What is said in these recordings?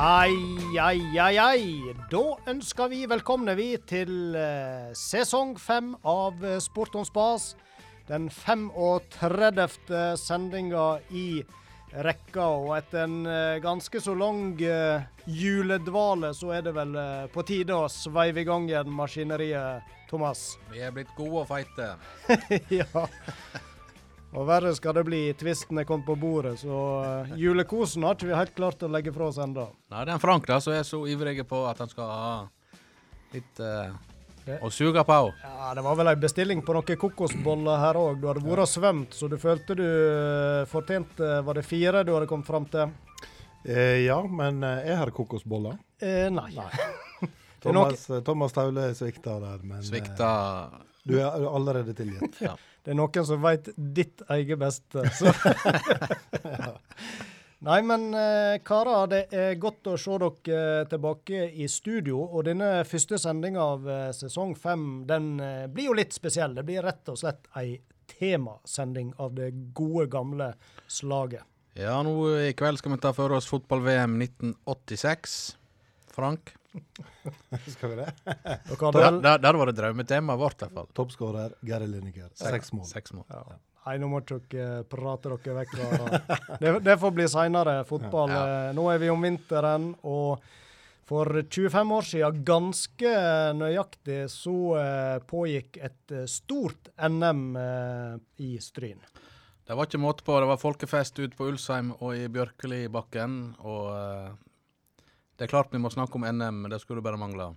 Ai, ai, ai, ai. Da ønsker vi velkomne vi til eh, sesong fem av eh, Sport om spas. Den 35. sendinga i rekka. Og etter en eh, ganske så lang eh, juledvale, så er det vel på tide å sveive i gang igjen maskineriet, Thomas. Vi er blitt gode og feite. ja. Og verre skal det bli. Tvisten er kommet på bordet, så eh, julekosen har ikke vi helt klart å legge fra oss ennå. Nei, det er en Frank da, som er så ivrig på at han skal ha litt uh, å suge på. Ja, Det var vel ei bestilling på noen kokosboller her òg. Du hadde vært og svømt, så du følte du eh, fortjente Var det fire du hadde kommet fram til? Eh, ja, men er her kokosboller. Eh, nei. Er Thomas, Thomas Taule svikta der, men eh, Svikta du er allerede tilgitt. ja. Det er noen som veit ditt eget beste. Så. Nei, men eh, karer, det er godt å se dere eh, tilbake i studio. Og denne første sendinga av eh, sesong fem, den blir jo litt spesiell. Det blir rett og slett ei temasending av det gode, gamle slaget. ja, nå i kveld skal vi ta for oss fotball-VM 1986. Frank? Skal vi det? Der, Det hadde vel det hadde vært drømmetemaet vårt, i hvert fall. Toppskårer Gary Lineker. Seks mål. Seks mål. Ja. Nei, nå må dere prate dere vekk. da. Det, det får bli seinere fotball. Ja. Eh, Nå er vi om vinteren, og for 25 år siden, ganske nøyaktig, så eh, pågikk et eh, stort NM eh, i Stryn. Det var ikke måte på. Det var folkefest ute på Ulsheim og i Bjørkelibakken. Og eh, det er klart vi må snakke om NM, men det skulle bare mangle.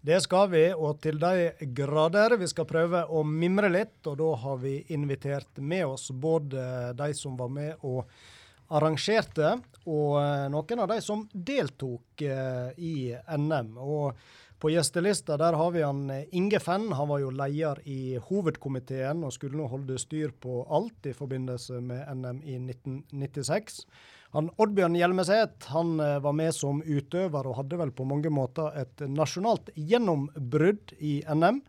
Det skal vi, og til de grader. Vi skal prøve å mimre litt, og da har vi invitert med oss både de som var med og arrangerte, og eh, noen av de som deltok eh, i NM. Og på gjestelista der har vi han eh, Inge Fenn. Han var jo leder i hovedkomiteen og skulle nå holde styr på alt i forbindelse med NM i 1996. Han Oddbjørn Hjelmeset han eh, var med som utøver og hadde vel på mange måter et nasjonalt gjennombrudd i NM.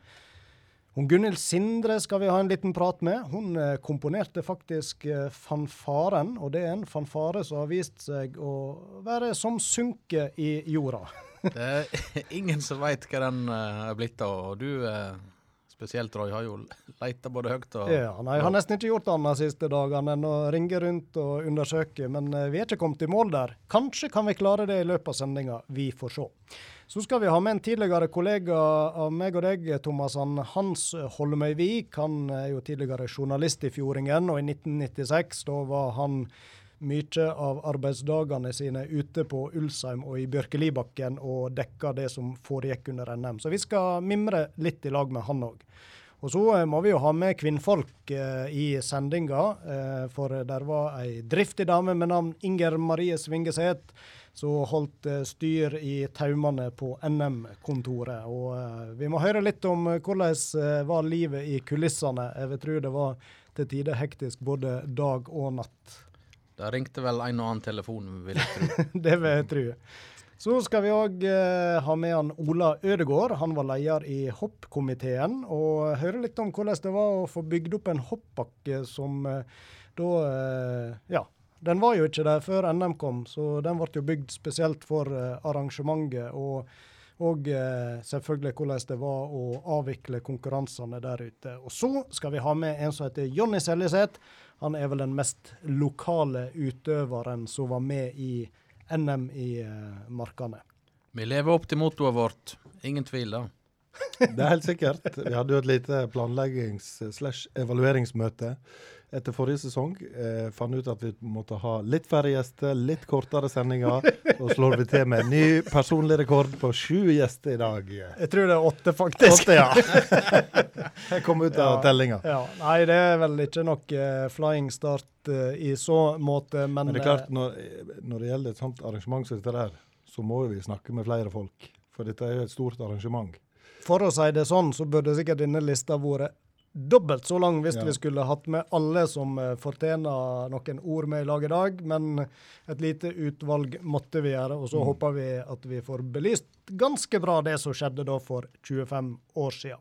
Hun Gunhild Sindre skal vi ha en liten prat med. Hun eh, komponerte faktisk eh, fanfaren, og det er en fanfare som har vist seg å være som sunket i jorda. Det er ingen som veit hva den er blitt av. Og du spesielt, Roy, har jo leita både høyt og Ja, nei, jeg har nesten ikke gjort annet de siste dagene enn å ringe rundt og undersøke, men eh, vi er ikke kommet i mål der. Kanskje kan vi klare det i løpet av sendinga, vi får se. Så skal vi ha med en tidligere kollega av meg og deg, Thomas. Hans Holmøyvik. Han er jo tidligere journalist i Fjordingen, og i 1996 da var han mye av arbeidsdagene sine ute på Ulsheim og i Bjørkelibakken og dekka det som foregikk under NM. Så vi skal mimre litt i lag med han òg. Og så eh, må vi jo ha med kvinnfolk eh, i sendinga, eh, for der var ei driftig dame med navn Inger Marie Svingeseth som holdt eh, styr i taumene på NM-kontoret. Og eh, vi må høre litt om hvordan eh, var livet i kulissene. Jeg vil tro det var til tider hektisk både dag og natt. Det ringte vel en og annen telefon, vil jeg tro. det vil jeg tro. Så skal vi òg eh, ha med han Ola Ødegård. Han var leder i hoppkomiteen. Og høre litt om hvordan det var å få bygd opp en hoppbakke som eh, da eh, Ja. Den var jo ikke der før NM kom, så den ble jo bygd spesielt for eh, arrangementet. Og, og eh, selvfølgelig hvordan det var å avvikle konkurransene der ute. Og så skal vi ha med en som heter Jonny Seljeseth. Han er vel den mest lokale utøveren som var med i NM i eh, Markane. Vi lever opp til mottoet vårt. Ingen tvil, da. Det er helt sikkert. Vi hadde jo et lite planleggings-slash-evalueringsmøte etter forrige sesong. Eh, fant ut at vi måtte ha litt færre gjester, litt kortere sendinger. Og slår vi til med en ny personlig rekord på sju gjester i dag. Jeg tror det er åtte, faktisk. Åtte, ja. Jeg kom ut av Ja. tellinga. Ja, nei, det er vel ikke nok eh, flying start eh, i så måte, men, Men det er klart, når, når det gjelder et sånt arrangement som dette der, så må vi snakke med flere folk. For dette er jo et stort arrangement. eh, for å si det sånn, så burde sikkert denne lista vært dobbelt så lang hvis Ja. vi skulle hatt med alle som eh, fortjener noen ord med i lag i dag, men et lite utvalg måtte vi gjøre, og så Mm. håper vi at vi får belyst ganske bra det som skjedde da for 25 år siden.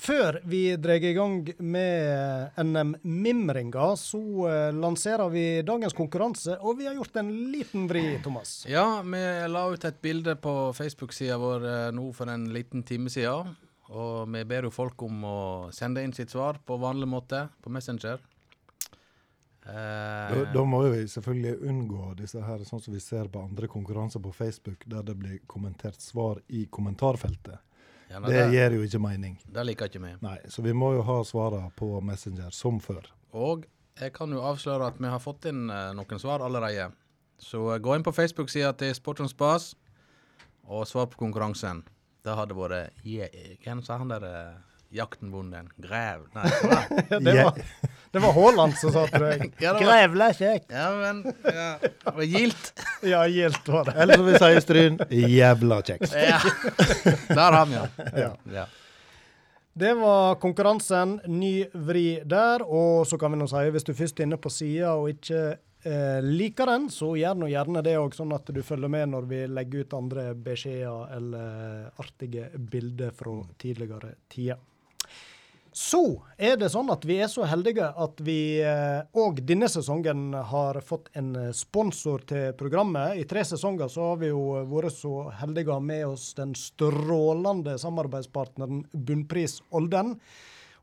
Før vi drar i gang med NM-mimringa, så eh, lanserer vi dagens konkurranse, og vi har gjort en liten vri, Thomas. Ja, vi la ut et bilde på Facebook-sida vår eh, nå for en liten time siden. Og vi ber jo folk om å sende inn sitt svar på vanlig måte på Messenger. Da, da må vi selvfølgelig unngå disse her, sånn som vi ser på andre konkurranser på Facebook, der det blir kommentert svar i kommentarfeltet. Ja, nei, Det gir jo ikke mening. Det liker ikke vi. Nei, så vi må jo ha svarene på Messenger som før. Og jeg kan jo avsløre at vi har fått inn eh, noen svar allerede. Så eh, gå inn på Facebook-sida til Sport og Spas og svar på konkurransen. Det hadde vært Hvem sa han der eh, jaktenbonden? Grev? Nei. Det var, det var Haaland som sa til deg. Ja, Grevle kjekt. ja, men ja. Det var Gilt. Ja, Gilt var det. Eller som vi sier i Stryn, jævla kjekt. Ja. Der har vi han. Ja. Ja. Det var konkurransen. Ny vri der. Og så kan vi nå si, hvis du først er inne på sida og ikke eh, liker den, så gjør nå gjerne det òg, sånn at du følger med når vi legger ut andre beskjeder eller artige bilder fra tidligere tider. Så er det sånn at vi er så heldige at vi òg denne sesongen har fått en eh, sponsor til programmet. I tre sesonger så har vi jo vært så heldige å ha med oss den strålende samarbeidspartneren Bunnpris Olden.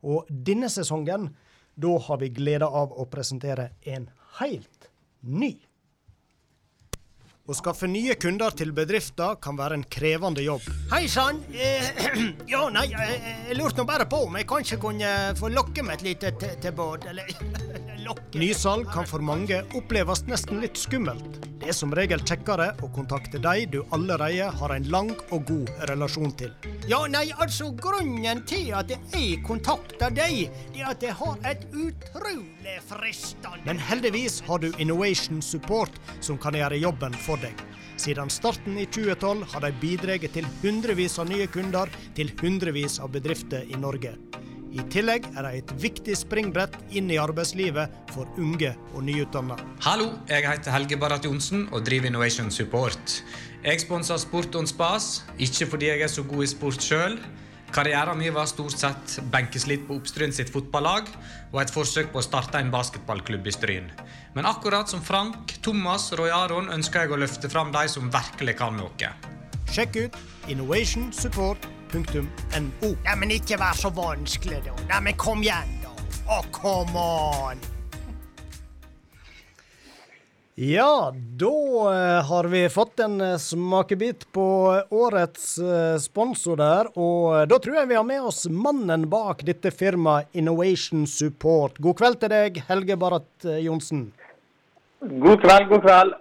Og denne sesongen, da har vi gleda av å presentere en helt ny. Å skaffe nye kunder til bedrifter kan være en krevende jobb. Hei sann. Eh, ja, nei, jeg, jeg lurte nå bare på om jeg kanskje kunne få lokke med et lite tilbud. Eller lokke Nysalg kan for mange oppleves nesten litt skummelt. Det er som regel kjekkere å kontakte de du allerede har en lang og god relasjon til. Ja, nei, altså grunnen til at jeg kontakter deg, det er at jeg har et utrolig fristende Men heldigvis har du Innovation Support som kan gjøre jobben for deg. Siden starten i 2012 har de bidratt til hundrevis av nye kunder til hundrevis av bedrifter i Norge. I tillegg er de et viktig springbrett inn i arbeidslivet for unge og nyutdanna. Hallo, jeg heter Helge Barrat Johnsen og driver Innovation Support. Jeg sponser Sport on Spas, ikke fordi jeg er så god i sport sjøl. Karrieren min var stort sett benkeslitt på Oppstryn sitt fotballag og et forsøk på å starte en basketballklubb i Stryn. Men akkurat som Frank, Thomas og Roy Aron ønsker jeg å løfte fram de som virkelig kan noe. Sjekk ut innovationsupport.no. Nei, men ikke vær så vanskelig, da. Nei, men kom igjen, da. Å, come on. Ja, da eh, har vi fått en eh, smakebit på årets eh, sponsor der. Og da tror jeg vi har med oss mannen bak dette firmaet Innovation Support. God kveld til deg, Helge Barrat Johnsen. God kveld, god kveld.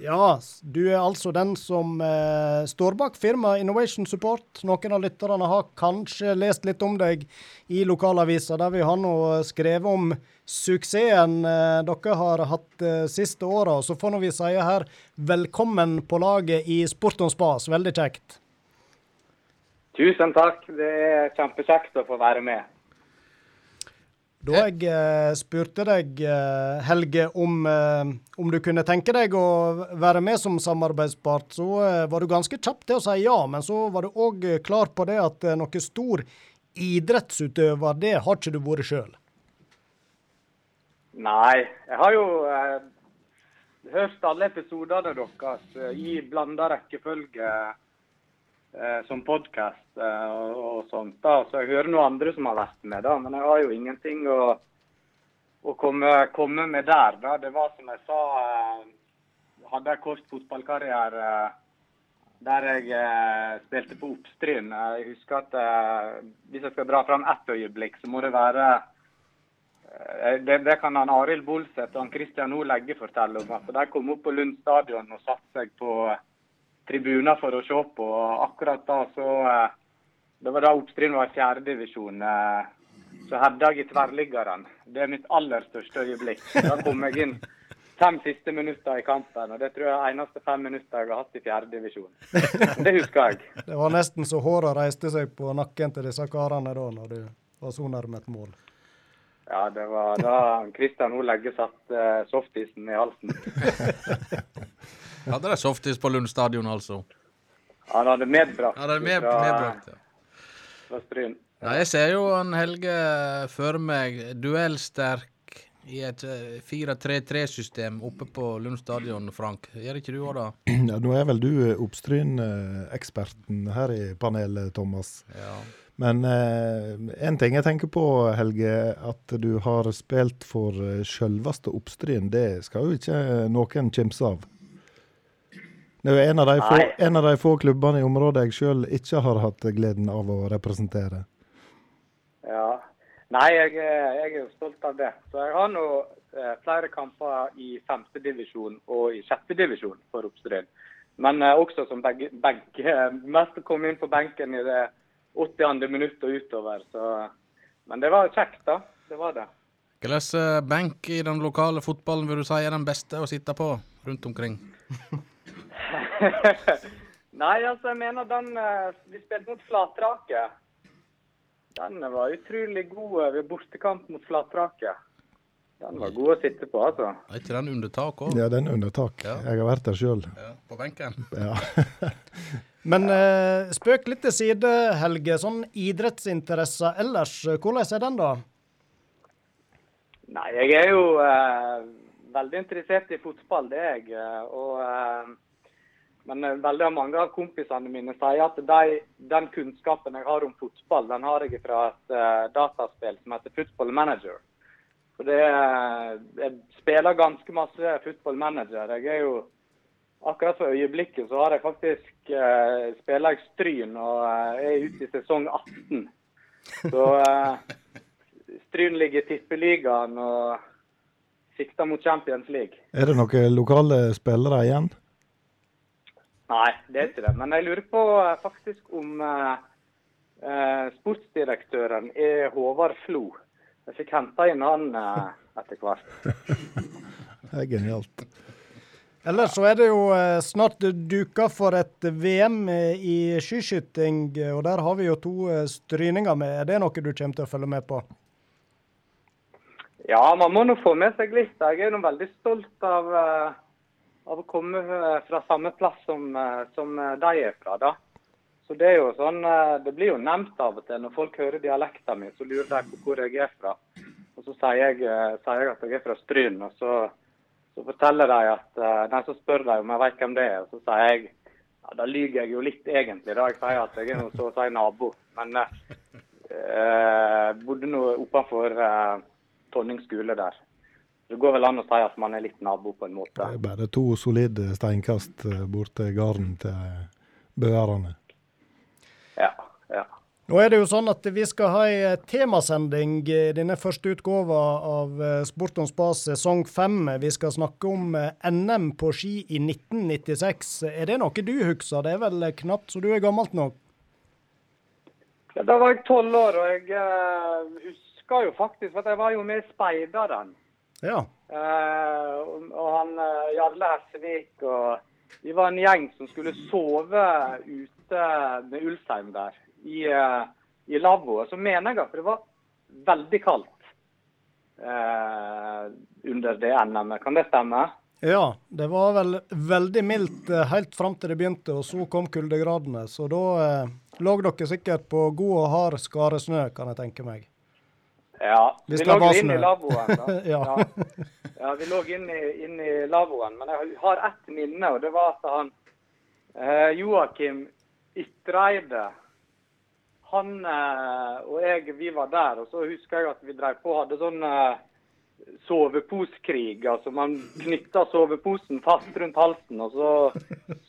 Ja, du er altså den som eh, står bak firmaet Innovation Support. Noen av lytterne har kanskje lest litt om deg i lokalavisa, der vi har nå skrevet om suksessen eh, dere har hatt eh, siste åra. Så får nå vi si her velkommen på laget i Sport om Spas. Veldig kjekt. Tusen takk. Det er kjempekjekt å få være med. Da jeg eh, spurte deg, eh, Helge, om, eh, om du kunne tenke deg å være med som samarbeidspart, så eh, var du ganske kjapp til å si ja, men så var du òg klar på det at eh, noe stor idrettsutøver, det har ikke du vært sjøl. Nei, jeg har jo eh, hørt alle episodene deres eh, i blanda rekkefølge eh, som podkast eh, og, og sånt. da. Så jeg hører noen andre som har vært med, da. Men jeg har jo ingenting å, å komme, komme med der. da. Det var som jeg sa, eh, hadde jeg kort fotballkarriere eh, der jeg eh, spilte på Oppstryn. Jeg husker at eh, hvis jeg skal dra fram ett øyeblikk, så må det være Eh, Det, det kan han Arild Bolseth og han Christian O. Legge fortelle om. at De kom opp på Lund stadion og satte seg på eh, tribuner for å se på. og Akkurat da så eh, Det var da Oppstryn var i fjerdedivisjon. Så hadde jeg i tverrliggeren. Det er mitt aller største øyeblikk. Da kom jeg inn fem siste minutter i kampen. og Det tror jeg er eneste fem minutter jeg har hatt i fjerdedivisjon. Det husker jeg. Det var nesten så håra reiste seg på nakken til disse karene da, når du var så nærme et mål. Ja, det var da Kristian Olegge Legge satt eh, softisen i halsen. Hadde de softis på Lund stadion, altså? Han hadde medbrakt Ja, det er med, fra- medbrakt, ja. fra Stryn. Nei, jeg ser jo han Helge for meg duellsterk i et eh, 4-3-3-system oppe på Lund stadion, Frank. Gjør ikke du òg det? Ja, nå er vel du eh, Oppstryn-eksperten her i panelet, Thomas. Ja. Men én ting jeg tenker på, Helge. At du har spilt for sjølveste Oppstryn, det skal jo ikke noen kimse av. Det er en av de få, en av de få klubbene i området jeg sjøl ikke har hatt gleden av å representere. Ja. Nei, jeg, jeg er jo stolt av det. Så jeg har nå eh, flere kamper i femtedivisjon og i sjettedivisjon for Oppstryn. Men eh, også som begge, begge mest å komme inn på benken i det 80. minutt og utover. Så. Men det var kjekt, da. Det var det. Hvilken eh, benk i den lokale fotballen vil du si er den beste å sitte på rundt omkring? Nei, altså, jeg mener den eh, Vi spilte mot Flatrake. Den var utrolig god eh, ved bortekamp mot Flatrake. Den var god å sitte på, altså. Er ikke den under tak òg? Ja, den er under tak. Ja. Jeg har vært der sjøl. Ja, på benken? Ja. Men eh, spøk litt til side, Helge. Sånn idrettsinteresser ellers, hvordan er den, da? Nei, jeg er jo eh, veldig interessert i fotball, det er jeg. Og, eh, men eh, veldig mange av kompisene mine sier at de, den kunnskapen jeg har om fotball, den har jeg fra et uh, dataspill som heter Football Manager. For det, eh, Jeg spiller ganske masse Football Manager. Jeg er jo Akkurat for øyeblikket så har jeg faktisk uh, spiller jeg Stryn og uh, er ute i sesong 18. Så uh, Stryn ligger i tippeligaen og sikter mot Champions League. Er det noen lokale spillere igjen? Nei, det er ikke det. Men jeg lurer på eh, faktisk om eh, eh, sportsdirektøren er Håvard Flo. Jeg fikk henta inn han eh, etter hvert. Det er genialt. Ellers så er det jo eh, snart duka for et VM i skiskyting, og der har vi jo to stryninger med. Er det noe du kommer til å følge med på? Ja, man må nå få med seg litt. Jeg er nå veldig stolt av, eh, av å komme fra samme plass som, eh, som eh, de er fra. da. Så Det er jo sånn, eh, det blir jo nevnt av og til når folk hører dialekten min, så lurer de på hvor jeg er fra. Og Så sier jeg, sier jeg at jeg er fra Stryn, og så, så forteller de at Nei, så spør de om jeg vet hvem det er, og så sier jeg ja, Da lyver jeg jo litt egentlig, da. Jeg sier at jeg er noe, så å si nabo. Men eh, bodde nå oppenfor eh, Tonning skole der. Det går vel an å si at man er litt nabo på en måte. Det er bare to solide steinkast eh, bort til gården til bøerne. Ja, ja. Nå er det jo sånn at vi skal ha ei temasending i denne første utgåva av eh, Sport om spas sesong fem. Vi skal snakke om eh, NM på ski i 1996. Er det noe du husker? Det er vel knapt så du er gammelt nok? ja da var jeg tolv år, og jeg eh, husker jo faktisk at jeg var jo med i Speideren. Ja. Eh, og, og han eh, Jarle Hessevik og Vi var en gjeng som skulle sove ute med Ulsheim der, i, eh, i lavvoet. Så mener jeg at det var veldig kaldt eh, under det NM-et. Kan det stemme? Ja, det var vel veldig mildt helt fram til det begynte, og så kom kuldegradene. Så da eh, lå dere sikkert på god og hard skaresnø, kan jeg tenke meg. Ja, vi det lå inne i lavvoen. Ja. ja. ja, vi lå inne inne i lavvoen. Men jeg har ett minne, og det var at han eh, Joakim Ytreide Han eh, og jeg, vi var der. Og så husker jeg at vi drev på og hadde sånn eh, soveposkrig. Altså man knytter soveposen fast rundt halsen, og så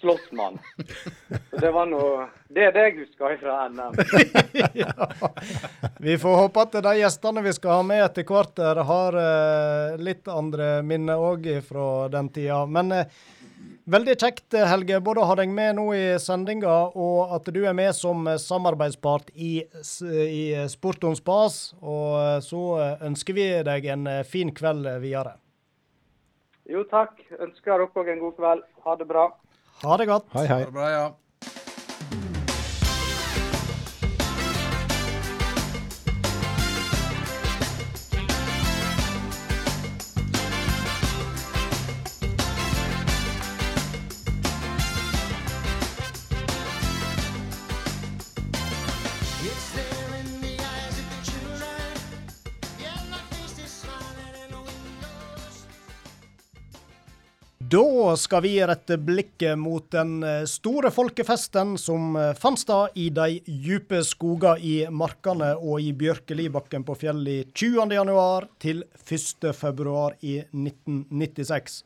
slåss man. Så det var noe Det er det jeg husker fra NM. ja. Vi får håpe at de gjestene vi skal ha med etter hvert, har eh, litt andre minner òg fra den tida. Men eh, veldig kjekt, Helge, både å ha deg med nå i sendinga, og at du er med som samarbeidspart i, i Sport om spas. Og så ønsker vi deg en fin kveld videre. Jo, takk. Ønsker dere òg en god kveld. Ha det bra. Ha det godt. Hei, hei. Ha det bra, ja. Da skal vi rette blikket mot den eh, store folkefesten som eh, fant sted i de dype skoger i markene og i Bjørkelibakken på fjellet 20.1 til 1.2 i 1996.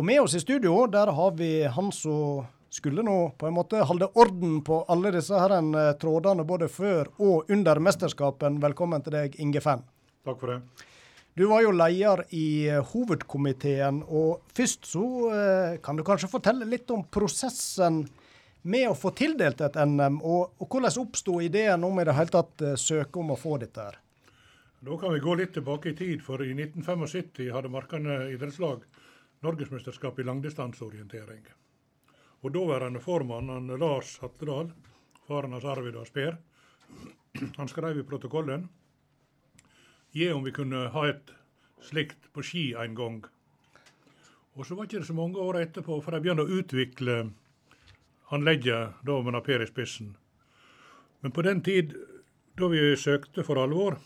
Og med oss i studio der har vi han som skulle nå på en måte holde orden på alle disse her eh, trådene både før og under mesterskapen. Velkommen til deg, Inge Fenn. Takk for det. Du var jo leder i eh, hovedkomiteen, og først så eh, kan du kanskje fortelle litt om prosessen med å få tildelt et NM, og, og hvordan oppsto ideen om i det hele tatt eh, søke om å få dette her? Da kan vi gå litt tilbake i tid, for i 1975 hadde Markane idrettslag norgesmesterskap i langdistanseorientering. Og Daværende formann Lars Hatledal, faren hans Arvid Asper, han skrev i protokollen gi om vi kunne ha et slikt på ski en gang. Og så var det ikke så mange år etterpå for de begynte å utvikle anlegget, da med Per i spissen. Men på den tid da vi søkte for alvor,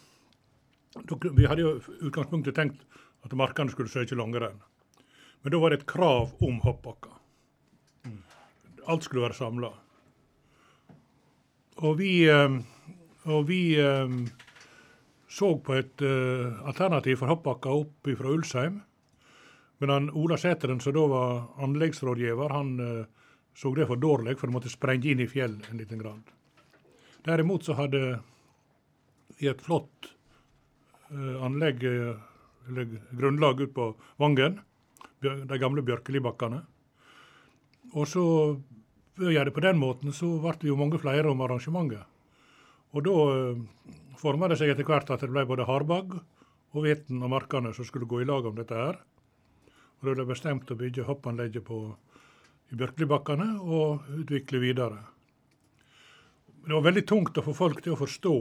vi hadde jo utgangspunktet tenkt at markene skulle søke langrenn. Men da var det et krav om hoppbakker. Alt skulle være samla. Og vi, eh, og vi eh, så på et uh, alternativ for hoppbakka opp fra Ulsheim. Men han, Ola Sæteren, som da var anleggsrådgiver, han uh, så det for dårlig, for det måtte sprenge inn i fjell en liten grad. Derimot så hadde vi et flott uh, anlegg, eller grunnlag ute på Vangen, de gamle Bjørkelibakkene. Og så ved å gjøre det på den måten, så ble det jo mange flere om arrangementet. Og da forma det seg etter hvert at det ble både Harbagg og Veten og Markane som skulle gå i lag om dette her. Og det ble bestemt å bygge hoppanlegget på, i Bjørklibakkane og utvikle videre. Det var veldig tungt å få folk til å forstå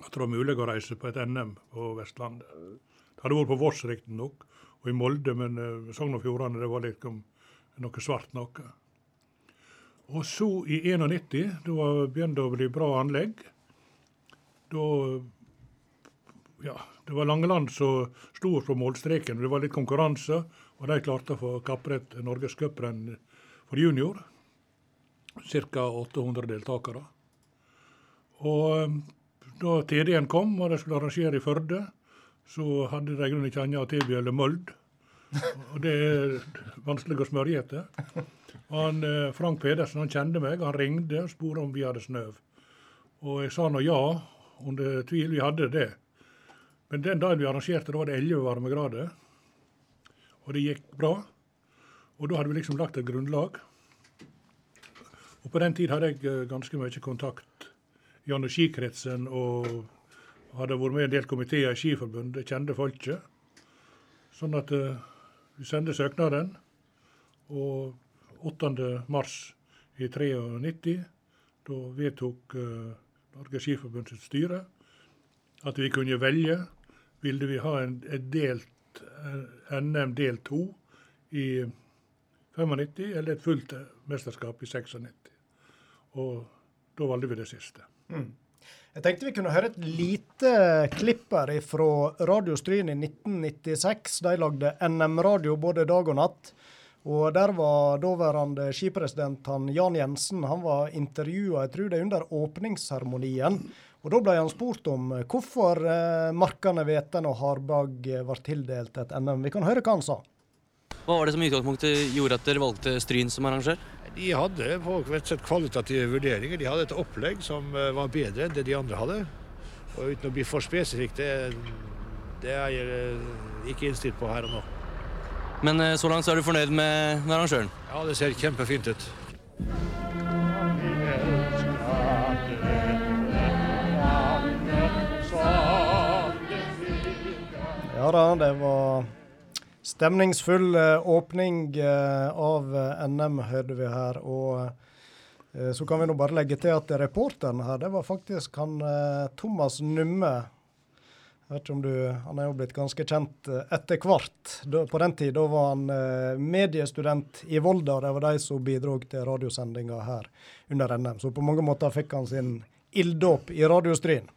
at det var mulig å reise på et NM på Vestlandet. Det hadde vært på Voss riktignok, og i Molde, men uh, Sogn og Fjordane det var liksom noe svart noe. Og så i 91, da begynte det å bli bra anlegg, da ja, det var Langeland som sto på målstreken. Det var litt konkurranse, og de klarte å få kapret norgescuprenn for junior. Ca. 800 deltakere. Og um, da TD-en kom og de skulle arrangere i Førde, så hadde de ikke annet å tilby enn Møld. Og det er vanskelig å smørje etter. Han, eh, Frank Pedersen han kjente meg, han ringte og spurte om vi hadde snøv. Og jeg sa nå ja, under tvil. Vi hadde det. Men den dagen vi arrangerte, da var det 11 varmegrader. Og det gikk bra. Og da hadde vi liksom lagt et grunnlag. Og på den tid hadde jeg eh, ganske mye kontakt gjennom skikretsen og hadde vært med i en del komiteer i Skiforbundet, kjente folket. Sånn at uh, vi sendte søknaden. Og 8. mars i 93, da vedtok uh, Norges Skiforbund styre, at vi kunne velge. Ville vi ha en, delt NM del to i 95, eller et fullt mesterskap i 96. Og da valgte vi det siste. Mm. Jeg tenkte vi kunne høre et lite klipp her fra Radio Stryn i 1996. De lagde NM-radio både dag og natt. Og Der var daværende skipresident han Jan Jensen han var intervjua jeg tror det er under åpningsseremonien. Og Da ble han spurt om hvorfor markene Markane, Veten og Harbag var tildelt et NM. Vi kan høre hva han sa. Hva var det som i utgangspunktet gjorde at dere valgte Stryn som arrangør? De hadde på et kvalitative vurderinger. De hadde et opplegg som eh, var bedre enn det de andre hadde. Og uten å bli for spesifikk, det, det er jeg eh, ikke innstilt på her og nå. Men eh, så langt så er du fornøyd med, med arrangøren? Ja, det ser kjempefint ut. Ja da, det var stemningsfull eh, åpning eh, av NM, hørte vi her. Og så kan vi nå bare legge til at reporteren her, det var faktisk han Thomas Numme vet ikke om du, Han er jo blitt ganske kjent eh, etter hvert. på den tid da var han eh, mediestudent i Volda. Det var de som bidro til radiosendinga her under NM. Så på mange måter fikk han sin ilddåp i radiostrien.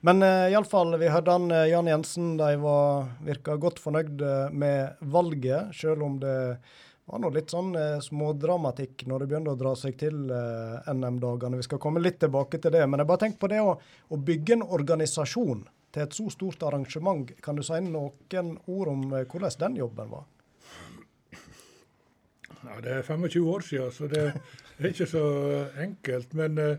Men uh, iallfall, vi hørte han eh, Jan Jensen. De var, virka godt fornøyd med valget, selv om det var nå litt sånn eh, smådramatikk når det begynner å dra seg til eh, NM-dagene. Vi skal komme litt tilbake til det. Men jeg bare tenker på det å, å, bygge en organisasjon til et så stort arrangement. Kan du si noen ord om eh, hvordan den jobben var? Ja, Det er 25 år siden, så det er ikke så enkelt. Men eh,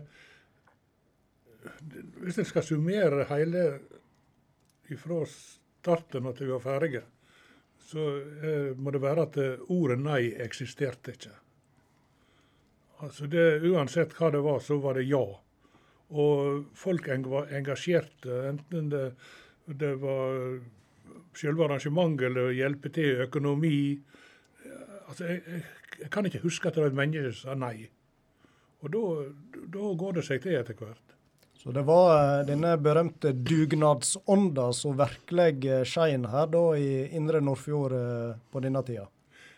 hvis en skal summere hele fra starten til vi var ferdige, så eh, må det være at ordet nei eksisterte ikke. Altså det, Uansett hva det var, så var det ja. Og folk var engasjerte, enten det, det var selve arrangementet eller hjelpe til økonomi. Altså, jeg, jeg, jeg, kan ikke huske at det var et menneske som sa nei. Og da går det seg til etter hvert. Så det var eh, denne berømte dugnadsånda som virkelig eh, skein her da i Indre Nordfjord eh, på denne tida?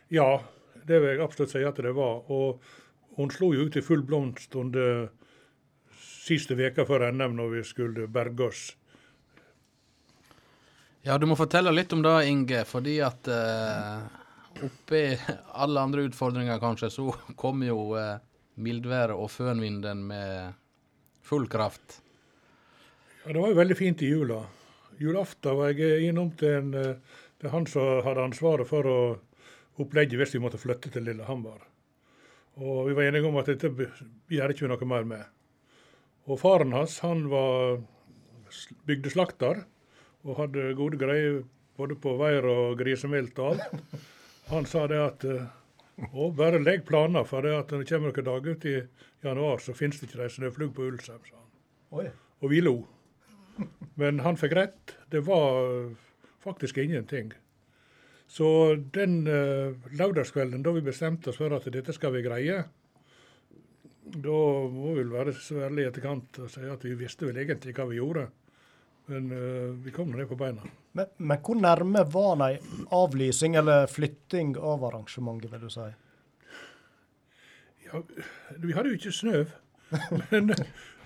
Ja, det vil jeg absolutt si at det var. Og hun slo jo ut i full blomst under siste veka før NM, når vi skulle berge oss. Ja, du må fortelle litt om det, Inge. Fordi at eh, oppi alle andre utfordringer, kanskje, så kom jo eh, mildværet og fønvinden med full kraft? Ja, Det var jo veldig fint i jula. Julaften var jeg innom til, en, eh, til han som hadde ansvaret for å opplegge hvis vi måtte flytte til Lillehammer. Og vi var enige om at dette gjør ikke vi noe mer med. Og faren hans han var bygdeslakter og hadde gode greier både på veier og grisemilt og alt. Han sa det at å, bare legg planer, for det at når det kommer noen dager ut i januar, så finnes det ikke de snøflugg på Ulsheim, sa han. Og vi lo. Men han fikk rett. Det var faktisk ingenting. Så den uh, lørdagskvelden da vi bestemte oss for at dette skal vi greie, da må vi vel være så ærlige i etterkant og si at vi visste vel egentlig hva vi gjorde. Men uh, vi kom ned på beina. Men, men, hvor nærme var det avlysing eller flytting av arrangementet, vil du si? Ja, vi hadde jo ikke snø. Men,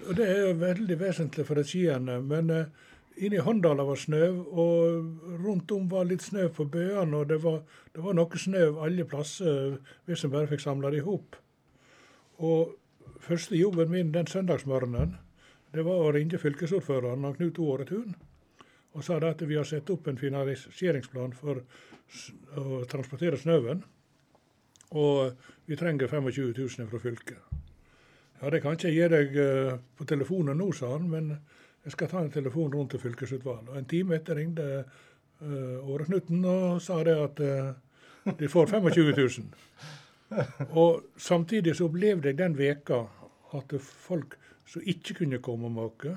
og det er jo veldig vesentlig for skiene. Men uh, inne i Håndala var snø, og rundt om var litt snø på bøene. Og det var, det var noe snø alle plasser hvis en bare fikk samla det i hop. Og første jobben min den søndagsmorgenen, det var å ringe fylkesordføreren Knut Åretun og sa at vi har satt opp en finansieringsplan for å transportere snøen. Og vi trenger 25 000 fra fylket. Ja, det kan ikke jeg gi deg uh, på telefonen nå, sa han, men jeg skal ta en telefon rundt til fylkesutvalget. Og en time etter ringte uh, Åre Knutten og sa det at uh, de får 25 000. Og samtidig så opplevde jeg den veka at folk som ikke kunne komme og måke,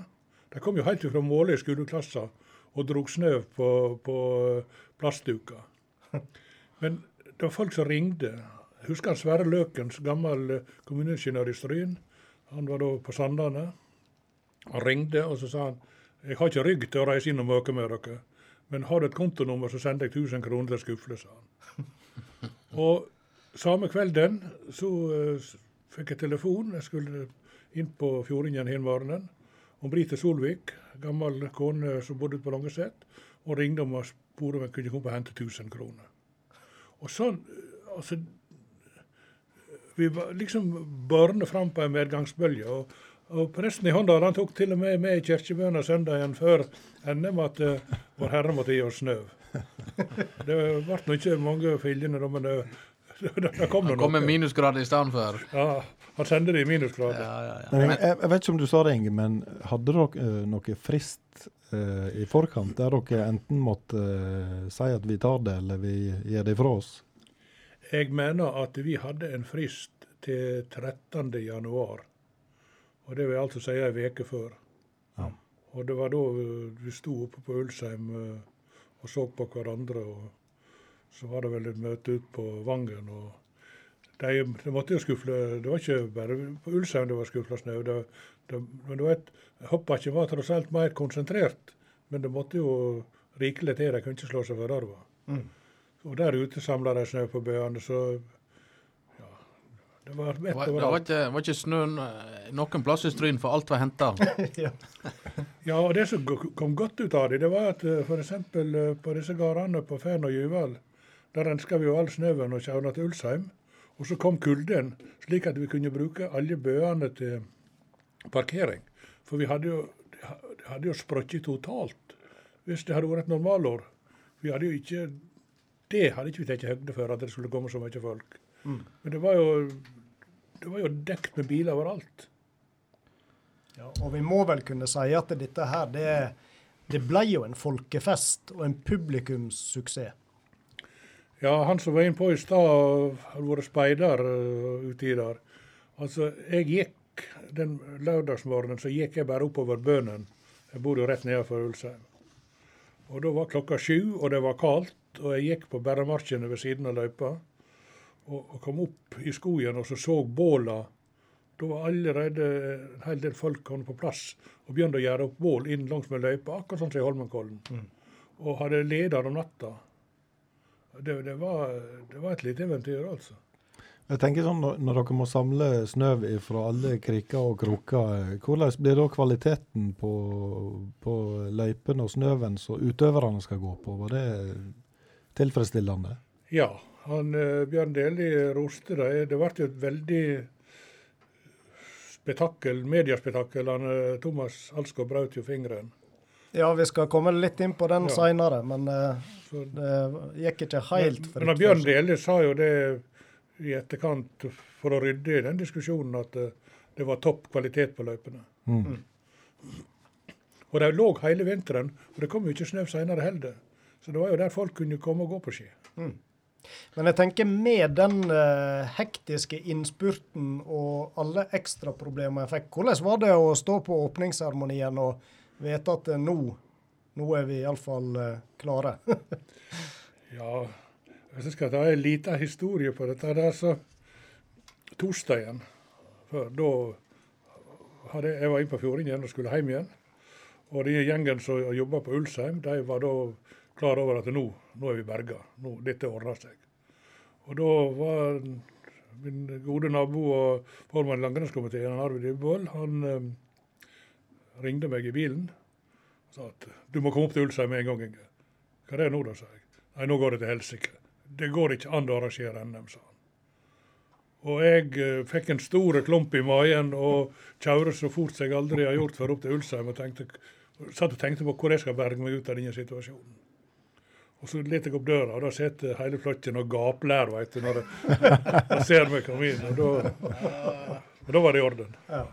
de kom jo helt fra Måløy skoleklasser og drog snø på, på plastduker. Men det var folk som ringte. Jeg husker han Sverre Løkens, gammel kommuneingeniør i Stryn. Han var da på Sandane. Han ringte og så sa han jeg har ikke rygg til å reise inn og møke med dere, men har du et kontonummer, så sender jeg 1000 kroner til Skufle, sa han. Og samme kvelden så uh, fikk jeg telefon. Jeg skulle inn på Fjordingen den morgenen. Om Brite Solvik, gammel kone som bodde på Langeset, og ringte om og spurte om jeg kunne komme og hente 1000 kroner. Og sånn, altså, Vi var liksom børne fram på en medgangsbølge. og, og Presten i Håndal han tok til og med med i kirkebønna søndagen før NM at uh, Vår Herre måtte gi oss snø. Det ble ikke mange fillene, men det, det, det kom noe. kom med minusgrader i stedet for. Ja, han sendte det i minusgrader. Ja, ja, ja. Jeg, jeg, vet ikke om du sa det, Inge, men hadde dere uh, noe frist uh, i forkant der dere enten måtte uh, si at vi tar det, eller vi gir det fra oss? Jeg mener at vi hadde en frist til 13. januar. Og det vil altså si ei uke før. Ja. Og det var da vi sto oppe på Ulsheim og så på hverandre. og Så var det vel et møte ute på Vangen. og de, de, måtte jo skufle Det var ikke bare på Ulsheim det var skufla snø. Det, det, men du vet, Hoppbakken var tross alt mer konsentrert, men det måtte jo rikelig til. De kunne ikke slå seg for arva. Mm. Og der ute samla de snø på bøene, så ja, Det var mett overalt. det var, ikke, var ikke snø eh, noen plass i Stryn, for alt var henta. ja. Ja, og det som kom godt ut av det, det var at f.eks. på disse gårdene på Færn og Juval, der renska vi jo all snøen og kjørte til Ulsheim. Og så kom kulden, slik at vi kunne bruke alle bøene til parkering. For vi hadde jo, hadde jo sprukket totalt hvis det hadde vært et normalår. Vi hadde jo ikke Det hadde ikke vi tatt høyde for, at det skulle komme så mye folk. Mm. Men det var jo det var jo dekt med biler overalt. Ja, og vi må vel kunne si at dette her, det, det ble jo en folkefest og en publikumssuksess. Ja, han som var inne på i stad, har vært speider uh, uti der. Altså, jeg gikk den lørdagsmorgenen så gikk jeg bare oppover Bønen. Jeg bor jo rett nedenfor Ulsheim. Og da var klokka sju, og det var kaldt, og jeg gikk på bæremarkene ved siden av løypa. Og, og kom opp i skogen og så så båla. Da var allerede en hel del folk kommet på plass og begynte å gjøre opp bål inn langs med løypa, akkurat sånn som i Holmenkollen. Og hadde leder om natta. Det, det, var, det var et lite eventyr, altså. Jeg tenker sånn, Når, dere må samle snø fra alle kriker og kroker, eh, hvordan blir da kvaliteten på, på løypene og snøen som utøverne skal gå på? Var det tilfredsstillende? Ja, han eh, Bjørn Deli roste det. Det ble jo et veldig spetakkel, mediespetakkel. Han, eh, Thomas Alsgaard brøt jo fingeren. Ja, vi skal komme litt inn på den Ja. seinere, men eh, Så, det gikk ikke helt men, fritt. men Bjørn Dele sa jo det i etterkant for å rydde i den diskusjonen at eh, det var topp kvalitet på løypene. Mm. Og de lå hele vinteren, og det kom jo ikke snø senere heller. Så det var jo der folk kunne komme og gå på ski. Men jeg tenker med den eh, hektiske innspurten og alle ekstraproblemene jeg fikk, hvordan var det å stå på åpningsseremonien og vite at eh, nå, nå er vi iallfall uh, klare? Ja, jeg skal ta en liten historie på dette der, så Torsdagen før, da hadde jeg, var inne på Fjordingen og skulle hjem igjen. Og de gjengen som jobba på Ulsheim, de var da klar over at nå, nå er vi berga. Nå, dette ordner seg. Og da var min gode nabo og formann i langrennskomiteen, Arvid Dybvold, han eh, ringte meg i bilen sa at du må komme opp til Ulsheim med en gang. Inge. Hva er det nå, da, sa jeg. Nei, nå går det til helsike. Det går ikke an å arrangere NM, sa han. Og jeg eh, fikk en stor klump i magen og kjørte så fort jeg aldri har gjort før opp til Ulsheim. og tenkte, satt og tenkte på hvor jeg skal berge meg ut av denne situasjonen. Og så let jeg opp døra, og da sitter hele flokken og gapler veit du, når de ser meg komme inn. Og da, var det i orden. Eh,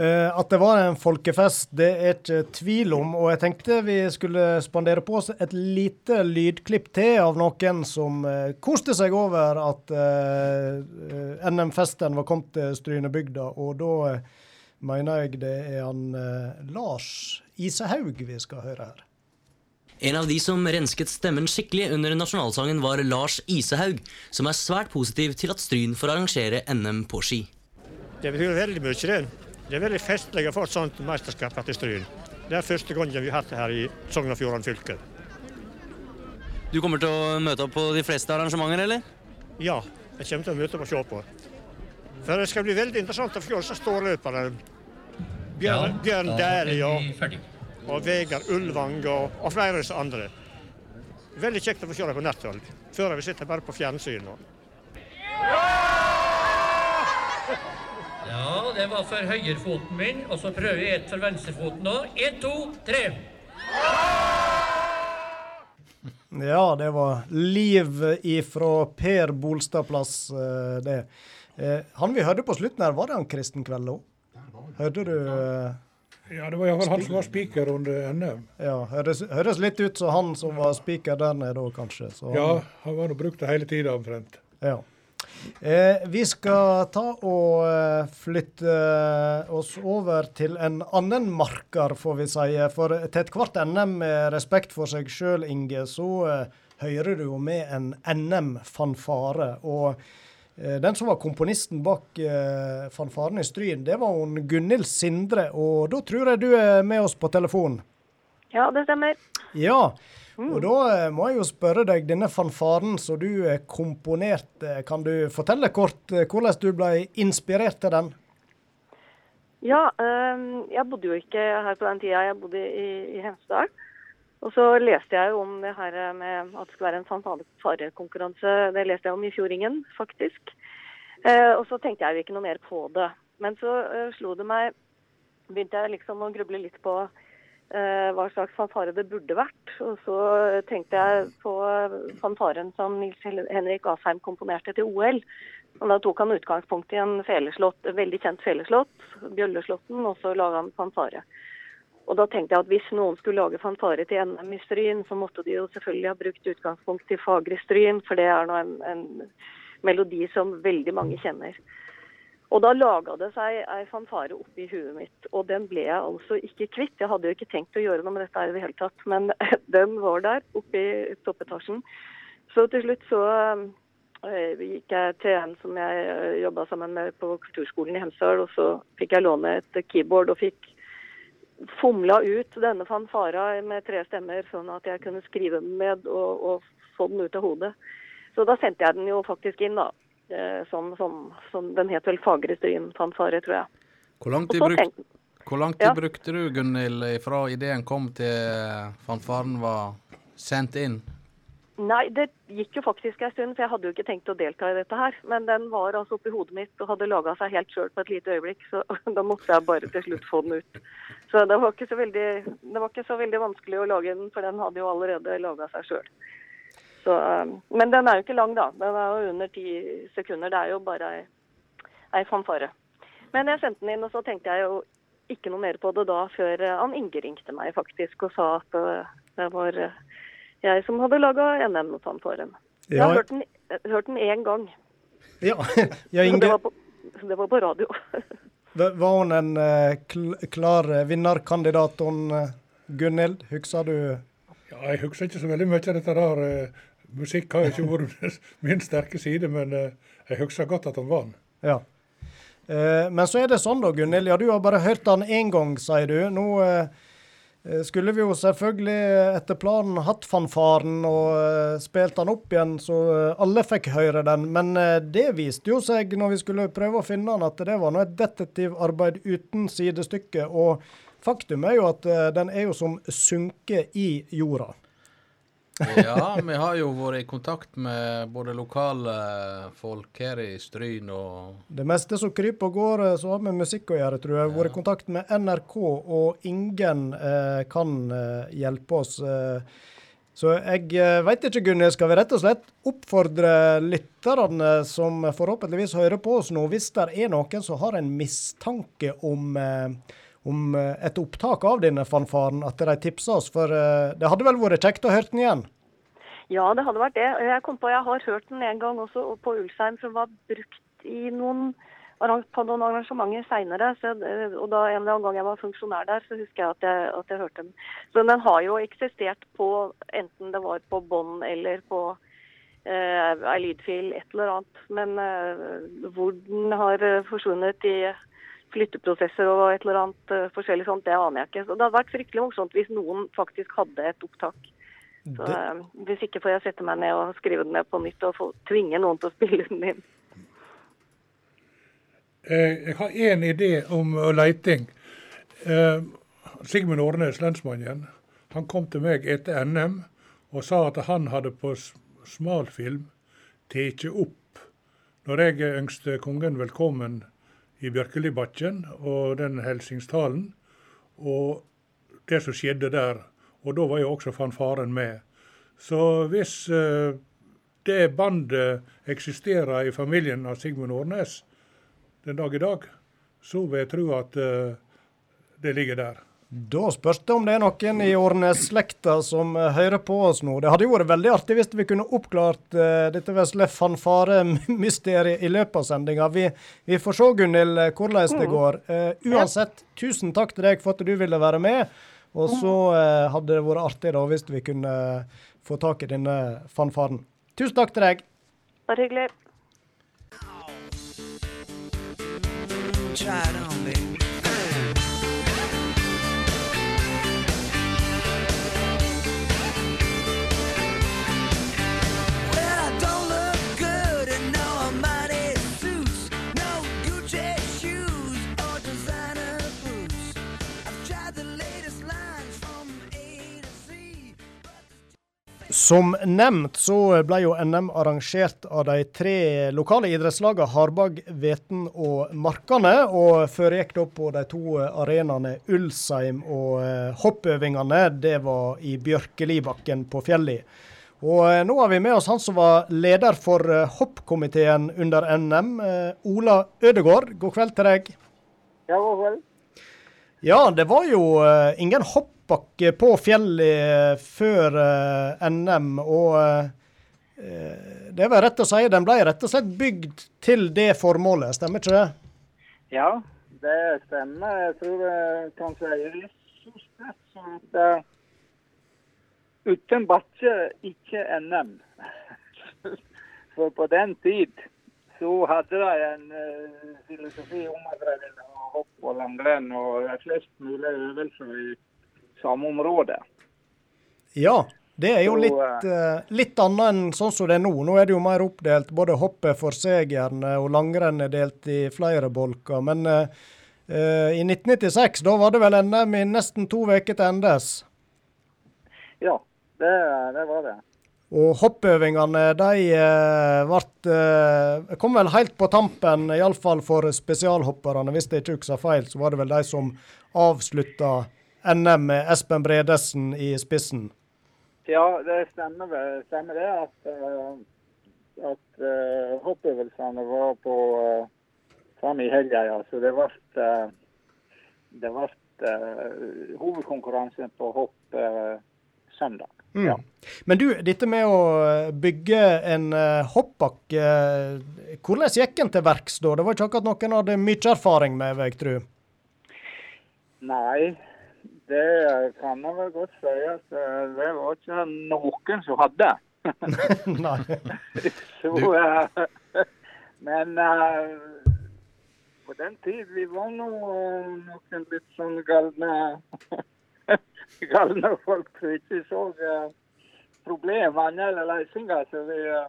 at det var en folkefest, det er ikke tvil om. Og jeg tenkte vi skulle spandere på oss et lite lydklipp til av noen som eh, koste seg over at eh, eh, NM-festen var kommet til Strynebygda. Og da eh, mener jeg det er han eh, Lars Isehaug vi skal høre her. En av de som rensket stemmen skikkelig under nasjonalsangen, var Lars Isehaug, som er svært positiv til at Stryn får arrangere NM på ski. Det betyr veldig mye. Det Det er veldig festlig å få et sånt mesterskap her til Stryn. Det er første gangen vi har hatt det her i Sogn og Fjordane fylke. Du kommer til å møte opp på de fleste arrangementer, eller? Ja, jeg kommer til å møte opp og se på. For det skal bli veldig interessant å se disse ståløperne. Bjørn, Bjørn Dæhlie og, og Vegard Ulvang og, og flere andre. Veldig kjekt å få se dem på netthold. Før har vi sett dem bare på fjernsyn. Ja, det var for høyrefoten min, og så prøver jeg et for venstrefoten nå. Én, to, tre. Ja, det var liv ifra Per Bolstadplass, plass, det. Eh, Han vi hørte på slutten her, var det han Kristen Kveld òg? Hørte du eh, Ja, det var iallfall han som var spiker under NM. Ja, høres, høres litt ut som han som var spiker der nede òg, kanskje. Så han- Ja, han var nå brukt det hele tida omtrent. Ja. Eh, vi skal ta og eh, flytte oss over til en annen marker, får vi si. For til ethvert NM, med respekt for seg sjøl, Inge, så eh, hører du jo med en NM-fanfare. Og eh, den som var komponisten bak eh, fanfaren i Stryn, det var hun Gunhild Sindre. Og da tror jeg du er med oss på telefon. Ja, det stemmer. Ja, Og da eh, må jeg jo spørre deg, denne fanfaren som du eh, komponerte, kan du fortelle kort eh, hvordan du ble inspirert til den? Ja, øhm, jeg bodde jo ikke her på den tida. Jeg bodde i, Hemsedal. Og så leste jeg jo om det her med at det skulle være en fanfarekonkurranse. Det leste jeg om i Fjordingen, faktisk. Eh, og så tenkte jeg jo ikke noe mer på det. Men så slo det meg Begynte jeg liksom å gruble litt på hva slags fanfare det burde vært. Og så tenkte jeg på fanfaren som Nils Henrik Asheim komponerte til OL. Og da tok han utgangspunkt i en en veldig kjent feleslått, Bjølleslåtten, og så laga han fanfare. Og da tenkte jeg at hvis noen skulle lage fanfare til NM i Stryn, så måtte de jo selvfølgelig ha brukt utgangspunkt i Fagre Stryn, for det er nå en, en melodi som veldig mange kjenner. Og da laga det seg ei fanfare oppi huet mitt, og den ble jeg altså ikke kvitt. Jeg hadde jo ikke tenkt å gjøre noe med dette i det hele tatt, men den var der oppe i toppetasjen. Så til slutt så øh, gikk jeg til en som jeg øh, jobba sammen med på kulturskolen i Hemsedal, og så fikk jeg låne et keyboard og fikk fomla ut denne fanfara med tre stemmer, sånn at jeg kunne skrive den med og, og få den ut av hodet. Så da sendte jeg den jo faktisk inn, da. Eh, som, som, som den het vel Fagre Stryn-fanfare, tror jeg. Hvor lang tid, bruk, hvor lang tid Ja. brukte du, Gunhild, fra ideen kom til fanfaren var sendt inn? Nei, det gikk jo faktisk en stund, for jeg hadde jo ikke tenkt å delta i dette her. Men den var altså oppi hodet mitt og hadde laga seg helt sjøl på et lite øyeblikk, så da måtte jeg bare til slutt få den ut. Så det var ikke så veldig, det var ikke så veldig vanskelig å lage den, for den hadde jo allerede laga seg sjøl. Så, um, men den er jo ikke lang, da. Den er jo under ti sekunder. Det er jo bare ei, ei fanfare. Men jeg sendte den inn, og så tenkte jeg jo ikke noe mer på det da, før eh, han Inge ringte meg faktisk og sa at eh, det var eh, jeg som hadde laga NM-fanfaren. Jeg Ja. har hørt den, eh, hørt den én gang. Ja, ja Det var på, det var på radio. var hun en eh, klar eh, vinnerkandidat, hun eh, Gunhild? Husker du? Ja, jeg husker ikke så veldig mye av dette der. eh, Musikk har ikke vært min sterke side, men eh, jeg husker godt at han vant. Ja. Eh, men så er det sånn da, Gunhild. Ja, du har bare hørt han én gang, sier du. Nå skulle vi jo selvfølgelig etter planen hatt fanfaren og spilt han opp igjen, så alle fikk høre den. Men det viste jo seg når vi skulle prøve å finne han, at det var nå et detektivarbeid uten sidestykke. Og faktum er jo at eh, den er jo som sunket i jorda. Ja, vi har jo vært i kontakt med både lokale folk her i Stryn og Det meste som kryper og går så har med musikk å gjøre, tror jeg. Vært i kontakt med NRK, og ingen eh, kan eh, hjelpe oss. Eh. Så jeg eh, veit ikke, Gunhild. Skal vi rett og slett oppfordre lytterne som forhåpentligvis hører på oss nå, hvis det er noen som har en mistanke om eh, om eh, et opptak av denne fanfaren, at de tipsa oss. For eh, det hadde vel vært kjekt å høre den igjen? Ja, det hadde vært det. Jeg kom på, jeg har hørt den en gang også på Ulsheim, som var brukt i noen, på noen arrangementer seinere. Og da en eller annen gang jeg var funksjonær der, så husker jeg at jeg, at jeg hørte den. Så den har jo eksistert på, enten det var på bånd eller på eh, lydfil, et eller annet. Men eh, hvor den har eh, forsvunnet i flytteprosesser og et eller annet eh, forskjellig sånt, det aner jeg ikke. Så det hadde vært fryktelig morsomt hvis noen faktisk hadde et opptak. Så, Det- eh, hvis ikke får jeg sette meg ned og skrive den ned på nytt og få, tvinge noen til å spille den inn. Eh, Jeg har én idé om leiting. Sigmund Årnes, lensmannen, han kom til meg etter NM og sa at han hadde på smalfilm tatt opp når jeg ønsket kongen velkommen i Bjørkelibakken og den helsingstalen, og det som skjedde der. Og da var jo også fanfaren med. Så hvis eh, det bandet eksisterer i familien av Sigmund Årnes, den dag i dag, så vil jeg tro at eh, det ligger der. Da spørs det om det er noen i Årnes-slekta som eh, hører på oss nå. Det hadde jo vært veldig artig hvis vi kunne oppklart uh, dette vesle fanfare-mysteriet i løpet av sendinga. Vi, vi får se, Gunhild, eh, hvordan det Mm. går. Uh, uansett, tusen takk til deg for at du ville være med. Og så uh, hadde det vært artig da hvis vi kunne få tak i denne fanfaren. Tusen takk til deg. Bare hyggelig. Try it on, baby. Som nevnt så ble jo NM arrangert av de tre lokale idrettslagene Harbag, Veten og Markane, og foregikk da på de to arenaene Ulsheim og eh, hoppøvingene. Det var i Bjørkelibakken på Fjelli. Og eh, nå har vi med oss han som var leder for eh, hoppkomiteen under NM, Ola Ødegård. God kveld til deg. Ja, god kveld. Ja, det var jo ingen ingen hoppbakke på fjellet eh, før eh, NM, og eh, det vel rett å si den ble rett og slett bygd til det formålet, stemmer ikke det? Ja, det stemmer. Jeg tror jeg det er litt så sterkt som at uten bakke, ikke NM. For på den tid så hadde de en uh, filosofi om at de ville ha hopp og langrenn og flest mulig øvelser i samme område. Ja, det er jo Så, litt, eh, litt annet enn sånn som det er nå. Nå er det jo mer oppdelt. Både hoppet for seg og langrenn er delt i flere bolker. Men uh, eh, i 1996, da var det vel NM i nesten to uker til endes. Ja, det, det var det. Og hoppøvingene de eh, vart, eh, kom vel helt på tampen, iallfall for spesialhopperne. Hvis jeg ikke husker feil, så var det vel de som avslutta NM med Espen Bredesen i spissen. Ja, det stemmer, stemmer det at, eh, at uh, hoppøvelsene var på uh, samme i helga. Ja. Så det ble, uh, det ble uh, hovedkonkurransen på hopp uh, søndag. Mm. Men du, dette med å eh, bygge en uh, hoppbakke, uh, hvordan gikk en til verks da? Det var ikke akkurat noen hadde mye erfaring med, vil jeg tro. Nei, det kan jeg vel godt si at eh, det var ikke noen som hadde. Nei. Så, eh, men uh, på den tid vi var nå noen litt sånn galne galne folk som ikke så uh, problemene eller løsninger. Så vi uh,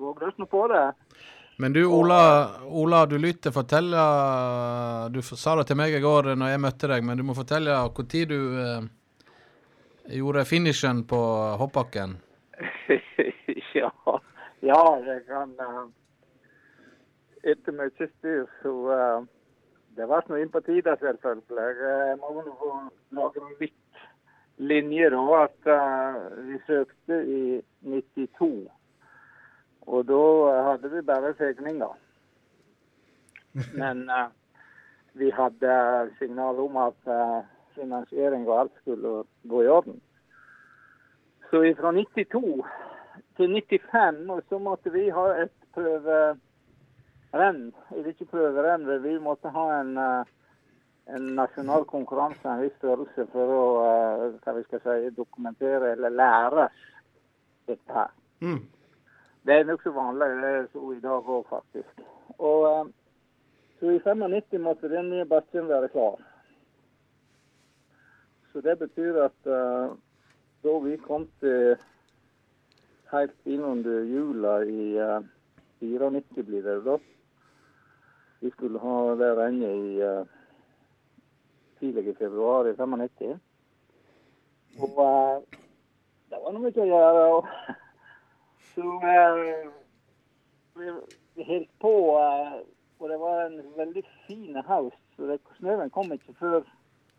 våget oss nå på det. Men du Ola, Ola du lytter Fortell Du sa det til meg i går når jeg møtte deg, men du må fortelle tid du eh, gjorde finishen på hoppbakken. ja, ja, det kan uh, Etter mye styr, så uh, Det ble nå inn på tide, selvfølgelig. Jeg må nå få lage en litt linje, da. At uh, vi søkte i 92. Og da hadde vi bare segninger. Men uh, vi hadde signal om at uh, finansiering og alt skulle gå i orden. Så fra 92 til 95 og så måtte vi ha et prøverenn. Eller ikke prøverenn, vi måtte ha en, eh, en nasjonal konkurranse av en viss størrelse for å eh, hva vi skal si, dokumentere eller lære dette her. Mm. Det er nokså vanlig det er så i dag òg, faktisk. Og, eh, så i 95 måtte den nye bakken være klar. Så det betyr at uh, da vi kom til helt innunder jula i uh, 94 blir det da. Vi skulle ha det regnet i uh, tidlig i februar i 95. Og uh, det var noe mye å gjøre. Og, så eh, vi, holdt på, eh, og det var en veldig fin høst. Så det, snøen kom ikke før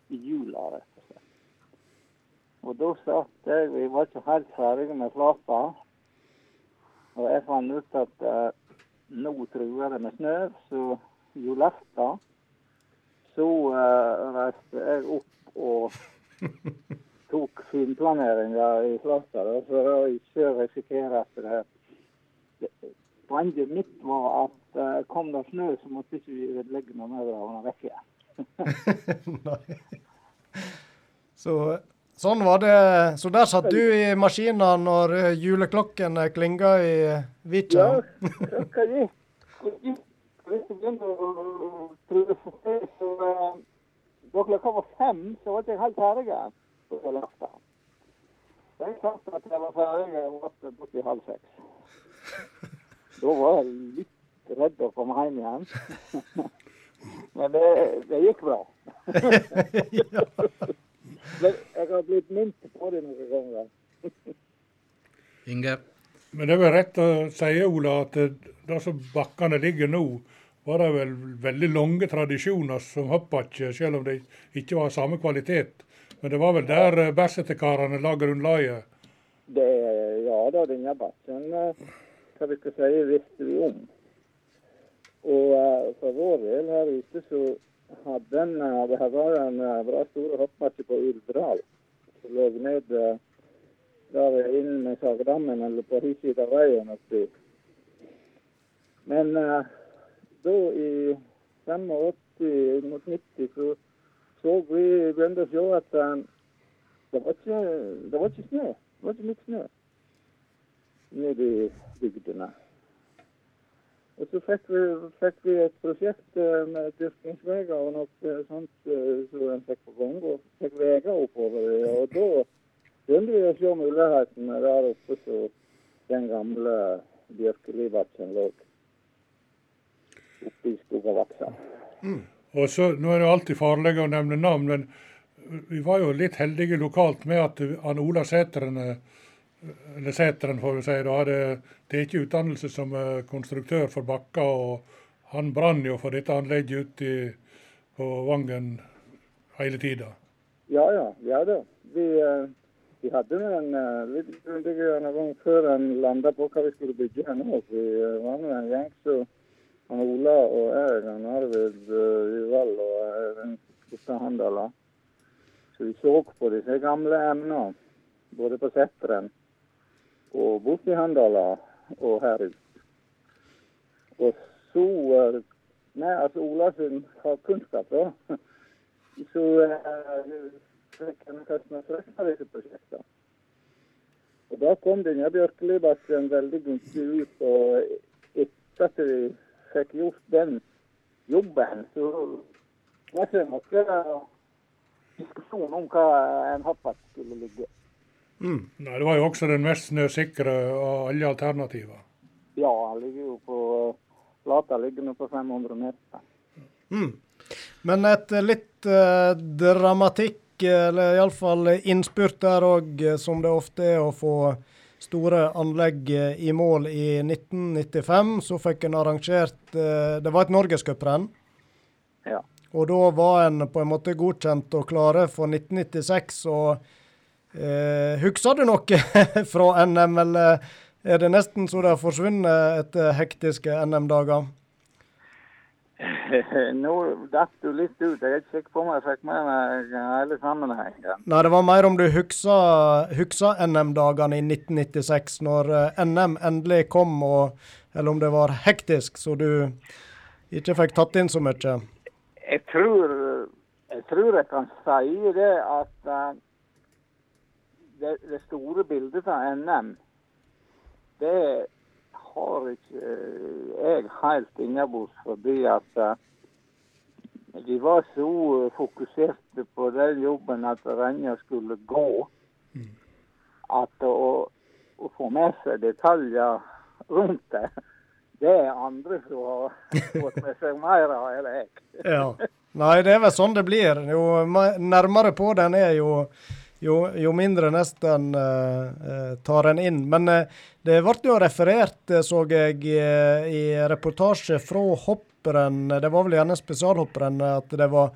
i jula. rett og slett. Og da satt jeg, vi var ikke helt ferdige med flata. Og jeg fant ut at eh, nå truer det med snø, så julaften så uh, reiste jeg opp og tok finplaneringa i flata da, for å ikke risikere at det, Poenget mitt var at uh, kom det snø, så måtte ikke vi ødelegge noe mer av den vekk igjen. Så sånn var det. Så der satt du i maskina når juleklokken juleklokkene klinga i Vikja? Ja, klokka gikk. Hvis jeg begynte å prøve for seg, så uh, klokka var fem, så var ikke jeg helt ferdig på julaften. Så jeg at jeg var ferdig og var borti halv seks. Da var jeg litt redd å komme hjem igjen. Men det, det gikk bra. Men jeg har blitt minnet på det noen ganger. Inge? Men det er vel rett å si, Ola, at det, det som bakkene ligger nå, var det vel veldig lange tradisjoner som hoppbakke, selv om det ikke var samme kvalitet. Men det var vel der eh, Bersetekarene la grunnlaget? Ja da, denne bakken kan hva vi skal si, visste vi om. Og eh, for vår del her ute så hadde en, eh, det var en eh, bra stor hoppmatch på Ulvdal. Som lå ned eh, der inn med Sagerdammen eller på hin side av veien oppi. Men eh, da i 85 mot 90 så så vi begynte å se at um, det var ikke, det var ikke snø. Det var ikke mye snø nede i bygdene. Og så fikk vi, fikk vi et prosjekt eh, med dyrkingsveier og noe sånt eh, som en fikk på gang. Og fikk veier oppover. Og da begynte vi å se mulighetene der oppe så den gamle Bjørkelivatsen lå. Oppe i Skogavaksa. Og så, Nå er det alltid farlig å nevne navn, men vi var jo litt heldige lokalt med at han Ola Sæteren, eller Sæteren får vi si, da, hadde ikke utdannelse som konstruktør for Bakka, og han brann jo for dette anlegget ute på Vangen hele tida. Ja, ja. Ja da. Vi, eh, vi hadde nå en eh, litt grundig før en landa på hva vi skulle bygge her nå. Vi eh, var nå en gjeng så han Ola og jeg, han uh, Uvald og Kristian Handala. Så vi så på disse gamle emnene, både på Setren og borti Handala og her ute. Og så eh, Nei, altså Ola sin har kunnskap, da. Så eh, fikk han kostnadsrekna disse prosjektene. Og da kom denne Bjørkelibakken veldig gunstig ut. Og etter at vi fikk gjort den jobben, så var det ikke noe diskusjon om hva en hoppbakke skulle ligge. Nei, Det var jo også den mest snøsikre av alle alternativer. Ja, han ligger jo på Lata ligger nå på 500 meter. Mm. Men et litt eh, dramatikk, eller iallfall innspurt der òg, som det ofte er å få store anlegg eh, i mål i 1995. Så fikk en arrangert eh, Det var et norgescuprenn. Ja. Og da var en på en måte godkjent og klare for 1996. Og eh, husker du noe fra NM, eller er det nesten så det har forsvunnet etter hektiske NM-dager? Nå datt du litt ut. Jeg er ikke sikker på om jeg fikk med meg hele sammenhengen. Nei, det var mer om du husker, NM-dagene i 1996, når eh, NM endelig kom, og, eller om det var hektisk, så du ikke fikk tatt inn så mye. Jeg tror jeg, tror jeg kan si det at eh, det, det store bildet av NM, det har ikke eh, jeg helt innabords fordi at eh, de var så fokuserte på den jobben at Renja skulle gå, at å, å få med seg detaljer rundt det, det er andre som har fått med seg mer av enn jeg. Ja. Nei, det er vel sånn det blir. Jo nærmere på den er, jo, jo, jo mindre nesten eh, tar en inn. Men uh, det ble jo referert, så jeg, uh, i reportasje fra hopperen, det var vel gjerne spesialhopperen, at det var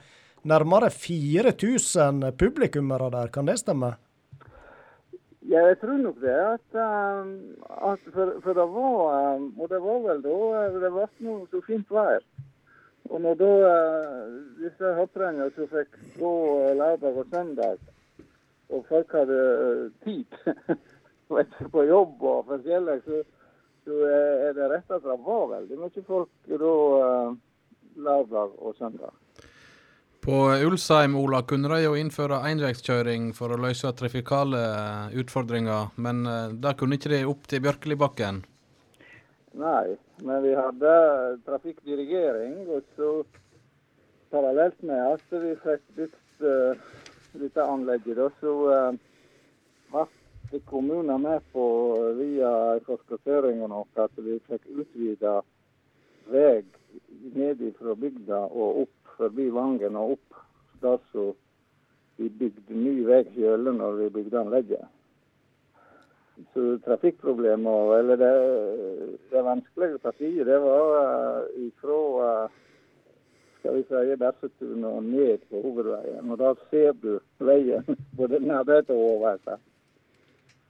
nærmere 4000 publikummere der. Kan det stemme? Ja, jeg tror nok det. At, at for, for det var Og det var vel da det ble så fint vær. Og når da disse hopprenna som fikk gå lørdag og søndag, og folk hadde eh, tid på jobb og forskjellig, så, så er det rett at det var veldig mye folk da eh, lørdag og søndag. På Ulsheim, Ola, kunne de jo innføre enveiskjøring for å løse trafikale eh, utfordringer, men det kunne ikke de opp til Bjørkelibakken. Nei, men vi hadde trafikkdirigering, og så parallelt med at vi fikk bygd dette anlegget, da, så ble kommunen med på eh, via forskottering og noe at vi fikk utvida vei ned fra bygda og opp forbi Vangen og opp der så vi bygde ny vei sjøl når vi bygde anlegget. så trafikkproblemer, eller det, det vanskelige partiet, det var uh, ifra uh, skal vi si, Bersetun og ned på hovedveien. Og da ser du veien både nærmere og over.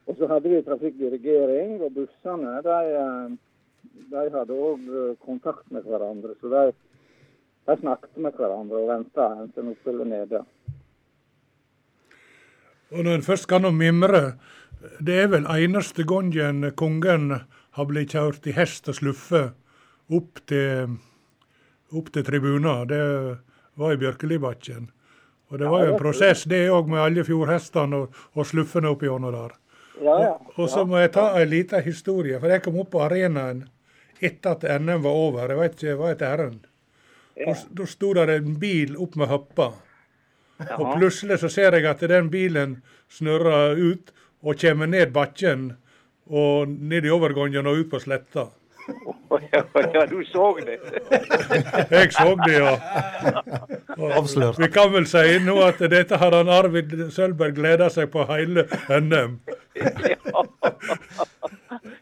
Og så hadde vi trafikkdirigering, og bussene de, eh, de hadde òg kontakt med hverandre. Så de, de snakket med hverandre og venta enten oppe eller nede. Og når en først skal nå mimre, det er vel eneste gangen kongen har blitt kjørt i hest og sluffe opp til, opp til tribuner. Det var i Bjørkelibakken. Og det var jo en prosess, det òg, med alle fjordhestene og, og sluffene oppi gjennom der. Ja, ja. Og, og så må jeg ta en liten historie, for jeg kom opp på arenaen etter at NM var over. Jeg vet ikke, det var et ærend. Da, da sto der en bil opp med hoppa. Og plutselig så ser jeg at den bilen snurrer ut og kommer ned bakken. Og ned i overgangen og ut på sletta. Ja, du så det. Jeg så det, ja. Avslørt. Vi kan vel si nå at dette har han Arvid Sølberg gleda seg på hele NM.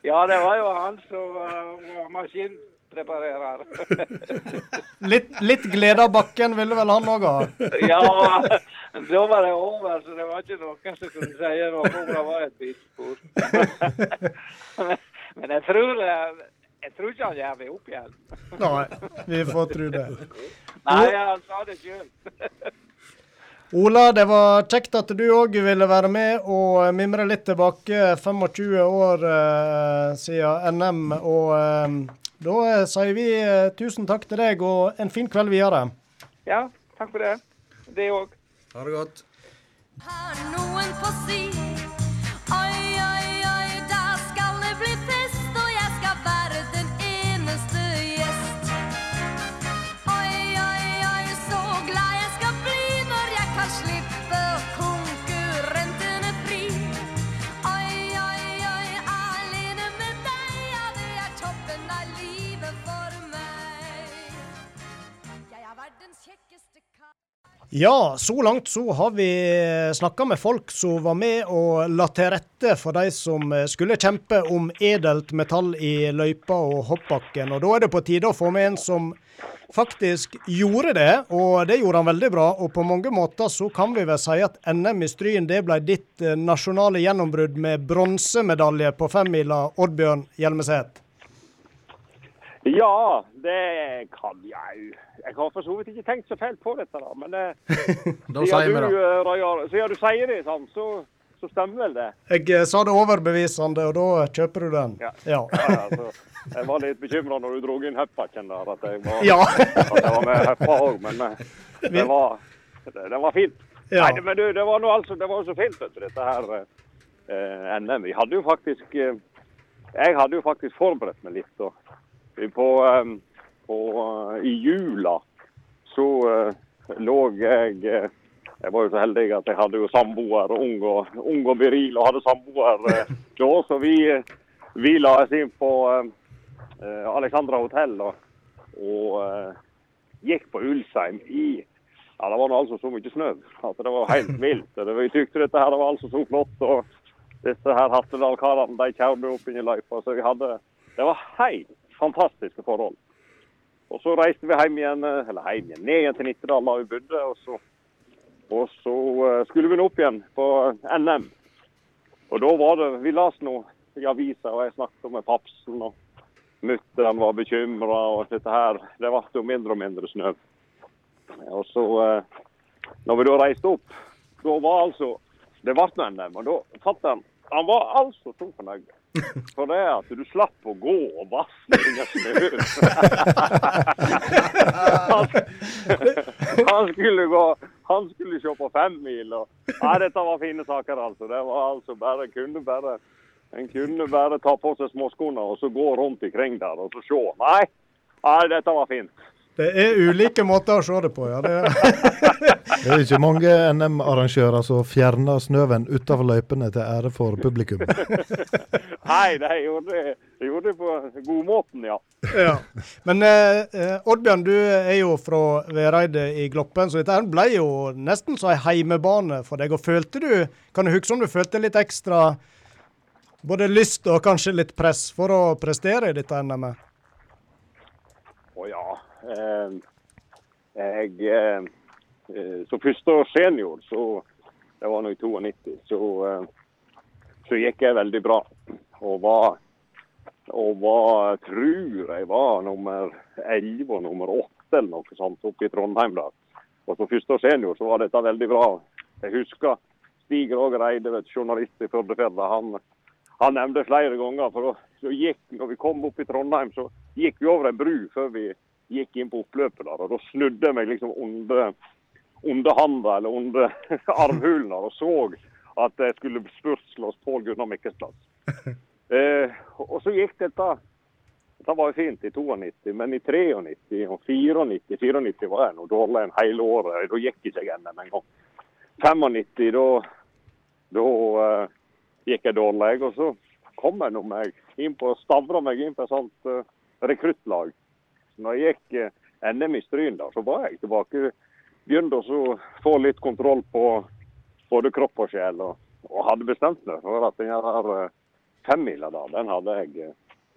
Ja, det var jo han som var maskinpreparerer. Litt, litt glede av bakken ville vel han òg ha? ja, da var det over, så det var ikke noen som kunne si noe om det var et bilspor. Men jeg tror, eh, jeg tror ikke han gjør det opp igjen. Nei, vi får tro det. Nei, han sa det sjøl. Ola, det var kjekt at du òg ville være med og mimre litt tilbake 25 år eh, siden NM. Og eh, da eh, sier vi eh, tusen takk til deg og en fin kveld videre. Ja, takk for det. Det òg. Ha det godt. noen på si Ja, så langt så har vi snakka med folk som var med og la til rette for de som skulle kjempe om edelt metall i løypa og hoppbakken. Og da er det på tide å få med en som faktisk gjorde det, og det gjorde han veldig bra. Og på mange måter så kan vi vel si at NM i Stryn det ble ditt nasjonale gjennombrudd med bronsemedalje på femmila, Oddbjørn Hjelmeset. Ja, det kan jeg jo. Jeg har for så vidt ikke tenkt så fælt på dette, da. Men eh, Da sier vi du, det. eh, siden du sier det, sant, så, så stemmer vel det. Jeg eh, sa det overbevisende, og da kjøper du den. Ja. Ja. Ja, altså, jeg var litt bekymra når du dro inn heppakken der, at jeg var, Ja. at jeg var med heppa òg, men det var, det, det var fint. Ja. Nei, men du, det var nå altså, det var jo så fint, vet du, dette her eh, NM. Vi hadde jo faktisk eh, Jeg hadde jo faktisk forberedt meg litt. Og, på, eh, på, eh, I jula så eh, lå jeg eh, Jeg var jo så heldig at jeg hadde jo samboer, ung og, ung og viril, og hadde samboer eh, da. Så vi, vi la oss inn på eh, Alexandra hotell og, og eh, gikk på Ulsheim i ja, Det var nå altså så mye snø at det var helt vilt. Det, vi tykte dette her det var altså så flott. og disse her Hattedal-karene de kjørte opp inn i løypa. Så vi hadde Det var helt fantastiske forhold. Og så reiste vi hjem igjen, eh, eller hjem igjen, ned igjen til Nittedal, da vi bodde. Og så, og så eh, skulle vi nå opp igjen på NM. Og da var det Vi leste nå i avisa, og jeg snakket med papsen. og Mutter'n var bekymra, og dette her Det ble jo mindre og mindre snø. Og så, eh, når vi da reiste opp, da var altså Det ble NM, og da fatter'n Han var altså så fornøyd. For det at du slapp å gå og vasse under snøen. han, han skulle gå Han skulle se på femmil og Nei, dette var fine saker, altså. Det var altså bare kunne bare En kunne bare ta på seg småskoene og så gå rundt ikring der og så se. Nei, nei dette var fint. Det er ulike måter å se det på, ja. Det Det er ikke mange NM-arrangører som fjerner snøen utover løypene til ære for publikum. Nei, de gjorde, de gjorde det på godmåten, ja. ja. Men eh, eh, Oddbjørn, du er jo fra Vereide i Gloppen, så dette ble jo nesten som ei heimebane for deg. Og følte du, Kan du huske om du følte litt ekstra både lyst og kanskje litt press for å prestere i dette NM-et? Å ja. Eh, jeg eh, eh, Som første senior, så det var nå i 92, så, eh, så gikk jeg veldig bra. Og var, og var tror jeg var nummer 11 og nummer 8 eller noe sånt oppe i Trondheim. da. Og som første senior så var dette veldig bra. Jeg husker Stig Roger Eide, journalist i Førdefjella, han, han nevnte flere ganger. for da, så gikk, når vi kom opp i Trondheim, så gikk vi over en bru før vi gikk inn på oppløpet. der, og Da snudde jeg meg liksom under, under handa eller under armhulen der, og så at jeg skulle spurtslås Pål Gunnar Mikkelsplass. Eh, og så gikk dette Dette var jo fint i 92, men i 93 og 94 94 var jeg noe dårlig en hele året. Da gikk ikke jeg NM engang. 95, da, da eh, gikk jeg dårlig. Og så kom jeg nå meg inn på, stavra meg inn på et sånt eh, rekruttlag. Når jeg gikk eh, NM i Stryn, da, så var jeg tilbake. Begynte å få litt kontroll på både kropp og sjel. Og, og hadde bestemt meg for at den her eh, femmila da, den hadde jeg eh,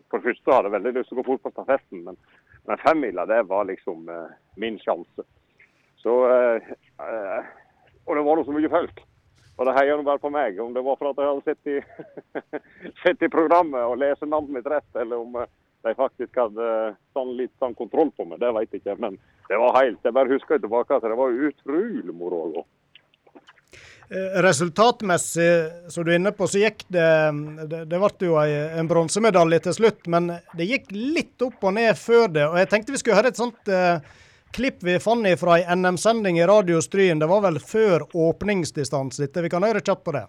For det første hadde jeg veldig lyst til å gå fort på stafetten, men, men femmila det var liksom eh, min sjanse. Så eh, Og det var nå så mye folk. Og det heier bare på meg. Om det var for at jeg hadde sett i, sett i programmet og lest navnet mitt rett, eller om de faktisk hadde sånn litt sånn kontroll på meg, det vet jeg ikke. Men det var helt Jeg bare husker tilbake at det var utrolig moro å. Eh, Resultatmessig, som du er inne på, så gikk det Det, det ble jo en bronsemedalje til slutt, men det gikk litt opp og ned før det. og Jeg tenkte vi skulle høre et sånt eh, klipp vi fant fra ei NM-sending i Radio Stryn. Det var vel før åpningsdistanse. Vi kan høre kjapt på det.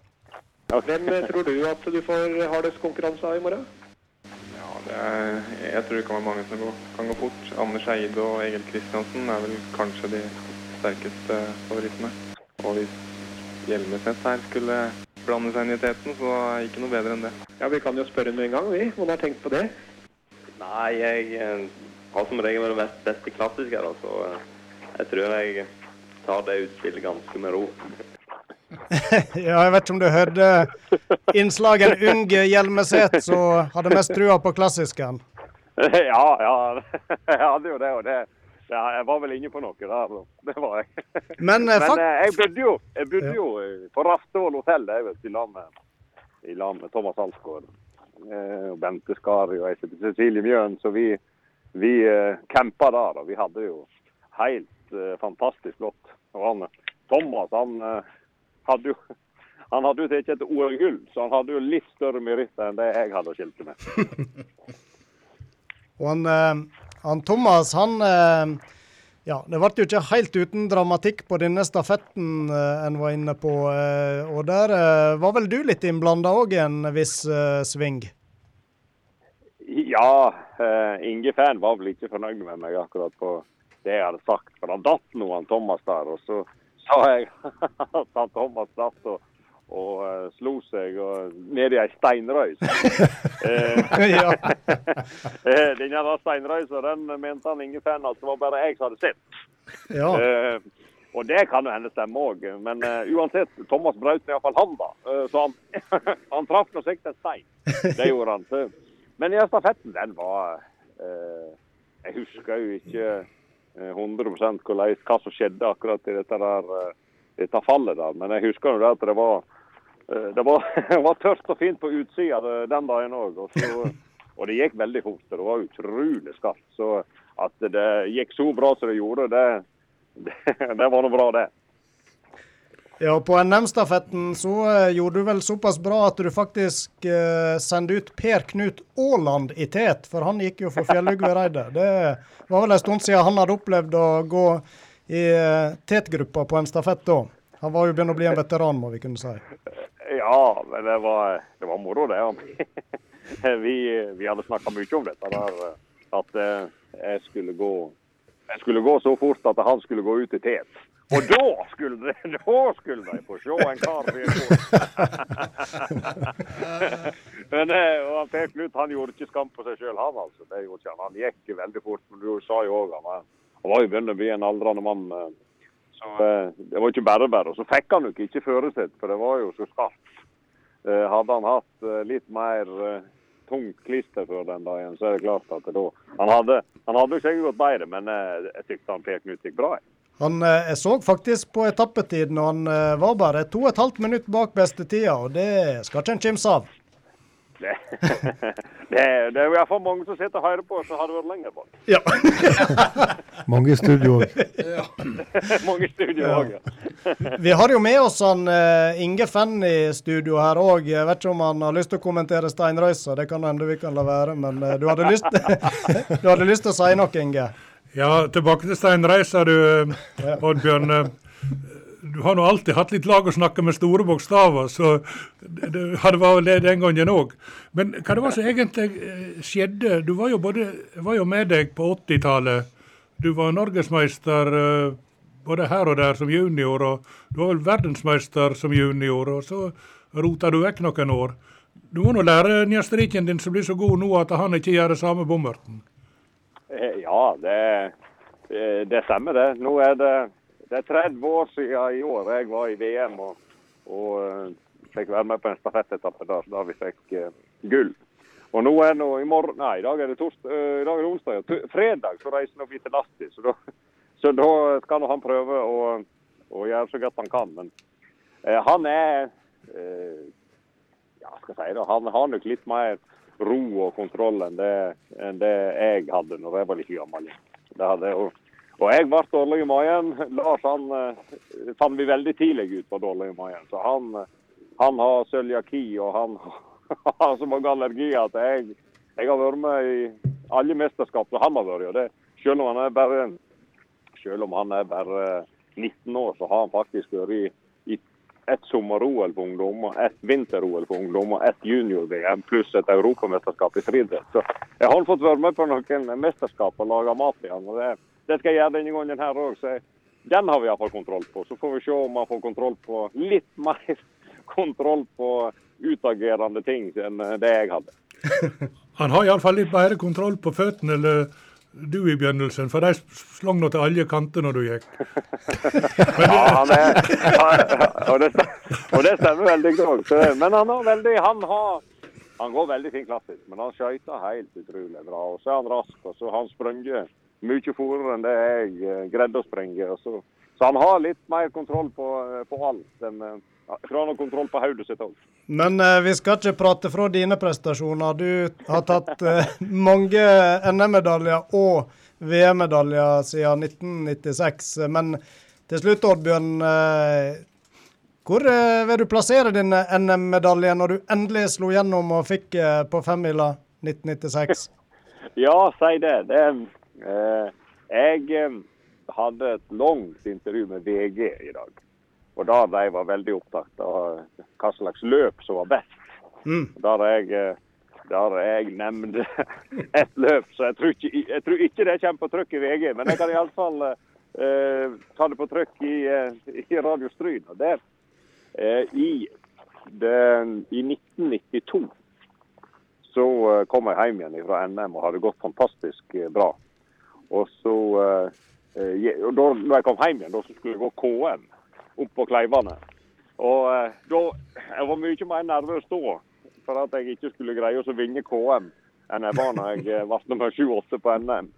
Hvem tror du at du får hardest konkurranse av i morgen? Er, jeg tror det kan være mange som går, kan gå fort. Anders Eide og Egil Kristiansen er vel kanskje de sterkeste favorittene. Og hvis Hjelmeset her skulle blande seg inn i teten, så er det ikke noe bedre enn det. Ja, Vi kan jo spørre med en gang, vi. Om han har tenkt på det. Nei, jeg eh, har som regel vært best, beste klassiker, så eh, jeg tror jeg tar det utspillet ganske med ro. ja, jeg vet ikke om du hørte innslaget en ung Hjelmeset som hadde mest trua på klassisken. Ja, ja. Jeg hadde jo det. og det ja, jeg var vel inne på noe der. Det var jeg. Men, Men fakt- eh, jeg bodde jo, jeg bodde jo eh, på Raftevoll hotell vet, i landet med, i lag med Thomas Alsgaard. Eh, og Bente Skari og Cecilie Mjøen. Så vi, vi eh, campa der. og Vi hadde jo helt eh, fantastisk. Og han, Thomas han eh, hadde jo han hadde jo tatt et OL-gull, så han hadde jo litt større meritter enn det jeg hadde å skilte med. Og han, eh, han Thomas, han eh, Ja, det ble jo ikke helt uten dramatikk på denne stafetten eh, en var inne på. Og der var vel du litt innblanda òg i en viss sving? Ja, Inge Fan var vel ikke fornøyd med meg akkurat på det jeg hadde sagt. For han datt nå, han Thomas der. Og så sa jeg San Thomas datt og, og uh, slo seg og, ned i ei steinrøys. Denne Ja. eh, den her steinrøysa den mente han Inge Fan at det var bare jeg som hadde sett. Ja. Uh, og det kan jo hende stemme òg, men uh, uansett, Thomas brøt iallfall handa. Uh, så han, han traff nå sikkert en stein. Det gjorde han. Så. Men ja, stafetten, den var eh, Jeg husker jo ikke eh, 100 hvordan, hva som skjedde akkurat i dette, der, eh, dette fallet der, men jeg husker jo det at det var eh, det var, det var tørt og fint på utsida den dagen òg. Og, og det gikk veldig fort. og Det var utrolig skarpt. Så at det gikk så bra som det gjorde, det, det, det var nå bra, det. Ja, på NM-stafetten så eh, gjorde du vel såpass bra at du faktisk eh, sendte ut Per Knut Aaland i tet, for han gikk jo for Fjellugvereidet. Det var vel en stund siden han hadde opplevd å gå i eh, tetgruppa på en stafett da. Han var jo begynt å bli en veteran, må vi kunne si. Ja, men det var, det var moro, det. Vi, vi hadde snakka mye om dette der. At jeg skulle gå jeg skulle gå så fort at han skulle gå ut i tet. Og da skulle de, da skulle de få se en kar Men eh, og Per Knut han gjorde ikke skam på seg sjøl, han altså. Det gjorde ikke han. Han gikk veldig fort. Men du sa jo òg han, han var jo begynt å bli en aldrende mann. eh, Så eh, det var ikke bare bare. Og så fikk han jo ikke førersett, for det var jo så skarpt. Hadde han hatt litt mer tungt klister før den dagen, så er det klart at det da Han hadde, han hadde jo sikkert gått bedre, men jeg tykte han Per Knut gikk bra. jeg. Han, eh, jeg så faktisk på etappetiden, og han eh, var bare to og et halvt minutt bak bestetida, og det skal ikke en kimse av. Det, det, det er i hvert fall mange som sitter og hører på, så har det vært lenger bak. Ja. Mange i studio òg. mange i studio Ja. òg, ja. Vi har jo med oss han eh, Inge Fenn i studio her òg. Jeg vet ikke om han har lyst til å kommentere Steinrøysa, det kan hende vi kan la være. Men du hadde lyst, du hadde lyst til å si noe, Inge? Ja, tilbake til Steinreisa, du, eh, Oddbjørn. Eh, Du har nå alltid hatt litt lag å snakke med store bokstaver, så det, hadde vært det den gangen òg. Men hva det var som egentlig eh, skjedde? Du var jo, både, var jo med deg på 80-tallet. Du var norgesmeister både her og der som junior, og du var vel verdensmeister som junior, og så rota du vekk noen år. Du må nå lære njesterikken din som blir så god nå at han ikke gjør det samme bommerten. Eh, Ja, det, det- det stemmer det. Nå er det, det er 30 år siden i år jeg var i VM og, og eh, fikk være med på en stafettetappe der, der vi fikk uh, gull. Og nå er det i morgen, nei, i dag er det, torst, uh, dag er det onsdag. Fredag så reiser vi til Lasti, så da, så da skal han prøve å, å gjøre så godt han kan. Men uh, han er eh, ja, skal jeg si det, han har nok litt mer ro og kontroll enn det, enn det jeg hadde når jeg var like gammel. Det hadde jeg. Og jeg ble dårlig i magen. Lars han eh, fant vi veldig tidlig ut på dårlig i magen. Så han, han har cøliaki og han har så mange allergier at jeg, jeg har vært med i alle mesterskap som han har vært i. og det, Selv om han er bare selv om han er bare 19 år, så har han faktisk vært i ett sommer-OL for ungdommer, ett vinter-OL for ungdommer, ett junior-VM pluss et europamesterskap i friidrett. Så jeg har fått være med på noen mesterskap og lage mat i han. og Det, det skal jeg gjøre denne gangen her òg. Så jeg, den har vi iallfall kontroll på. Så får vi se om man får kontroll på litt mer kontroll på utagerende ting enn det jeg hadde. Han har iallfall litt bedre kontroll på føttene eller du i begynnelsen, for de slang nå til alle kanter når du gikk. Ja, han er, og, det, og det stemmer veldig godt. Men han har veldig Han har han går veldig fin klassisk, men han skøyter helt utrolig bra. Og så er han rask, og så har han sprunget mye fortere enn det jeg eh, greide å sprenge. Og så, så han har litt mer kontroll på, eh, på alt enn eh, Jeg tror han har kontroll på hodet sitt òg. Men eh, vi skal ikke prate fra dine prestasjoner. Du har tatt eh, mange NM-medaljer og VM-medaljer siden 1996. Men til slutt, Oddbjørn. Eh, hvor eh, vil du plassere din NM-medalje når du endelig slo gjennom og fikk på femmila 1996? Ja, si det. det eh, jeg hadde et langt intervju med VG i dag. Og der de var veldig opptatt av hva slags løp som var best. Mm. Der jeg, eh, der jeg nevnte ett løp, så jeg tror, ikke, jeg tror ikke det kommer på trykk i VG. Men jeg kan iallfall eh, ta det på trykk i, eh, i Radio Stryn. Og det, eh, i, det, I 1992 så eh, kom jeg hjem igjen fra NM og hadde gått fantastisk eh, bra. Og så eh, eh, og da når jeg kom hjem igjen, da skulle jeg gå KM opp på Kleivane. Og eh, da Jeg var mye mer nervøs da for at jeg ikke skulle greie å vinne KM enn jeg var når jeg var ble nummer 7-8 på NM.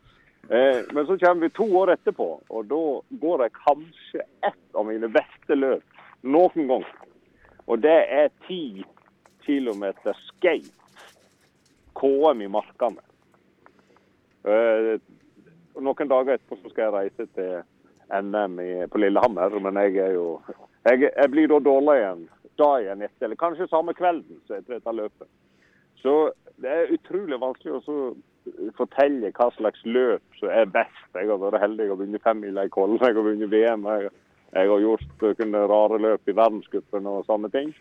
Eh, men så kommer vi to år etterpå, og da går jeg kanskje ett av mine beste løp noen gang. Og det er ti km skate. KM i Markane. Eh, og noen dager etterpå så skal jeg reise til NM i, på Lillehammer, men jeg er jo Jeg, jeg blir da dårlig igjen dagen etter, eller kanskje samme kvelden så etter dette løpet. Så det er utrolig vanskelig å fortelle hva slags løp som er best. Jeg har vært heldig og vunnet femmila i Kollen, jeg har vunnet VM. Jeg, jeg har gjort noen rare løp i verdenscupen og sånne ting.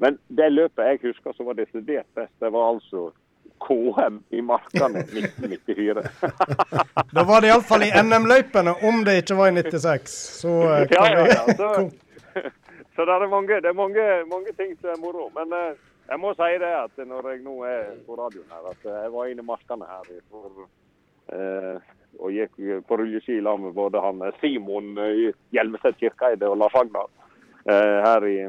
Men det løpet jeg husker som var desidert best, det var altså KM i Markane 1994. Da var det iallfall i NM-løypene, om det ikke var i 96. Så eh, ja, ja, ja. Så, så det er, mange, det er mange, mange ting som er moro. Men eh, jeg må si det at når jeg nå er på radioen her, at jeg var inne i markene her for, eh, og gikk på rulleski sammen med både han eh, Simon eh, i Hjelmeset Kirkeide og Lars Agnar eh, her i,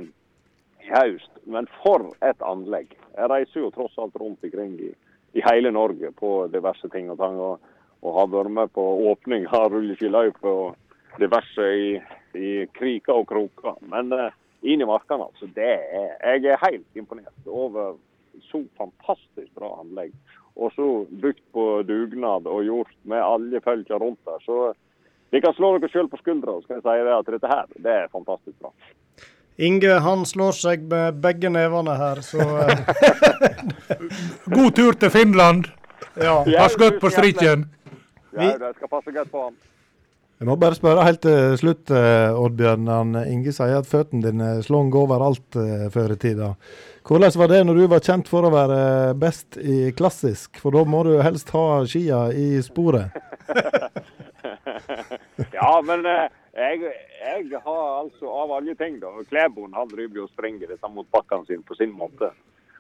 Haust, Men for et anlegg. Jeg reiser jo tross alt rundt omkring i, i hele Norge på diverse ting og tang. Og, og har vært med på åpning av rulleskiløyper og diverse i, i kriker og kroker. Men eh, inn i markene, altså. Det er, jeg er helt imponert over så fantastisk bra anlegg. Og så bygd på dugnad og gjort med alle følger rundt der. Så de kan slå dere sjøl på skuldra jeg si det at dette her, det er fantastisk bra. Inge han slår seg med begge nevene her, så eh, God tur til Finland. Ja. Pass godt på strikken. Ja, jeg skal passe godt på han. Jeg må bare spørre helt til slutt, eh, Oddbjørn. Han, Inge sier at føttene dine slong overalt eh, før i tida. Hvordan var det når du var kjent for å være best i klassisk? For da må du helst ha skia i sporet. ja, men eh, jeg, jeg har altså av alle ting, da Klæboen han driver jo og sprenger dette mot bakkene sine på sin måte.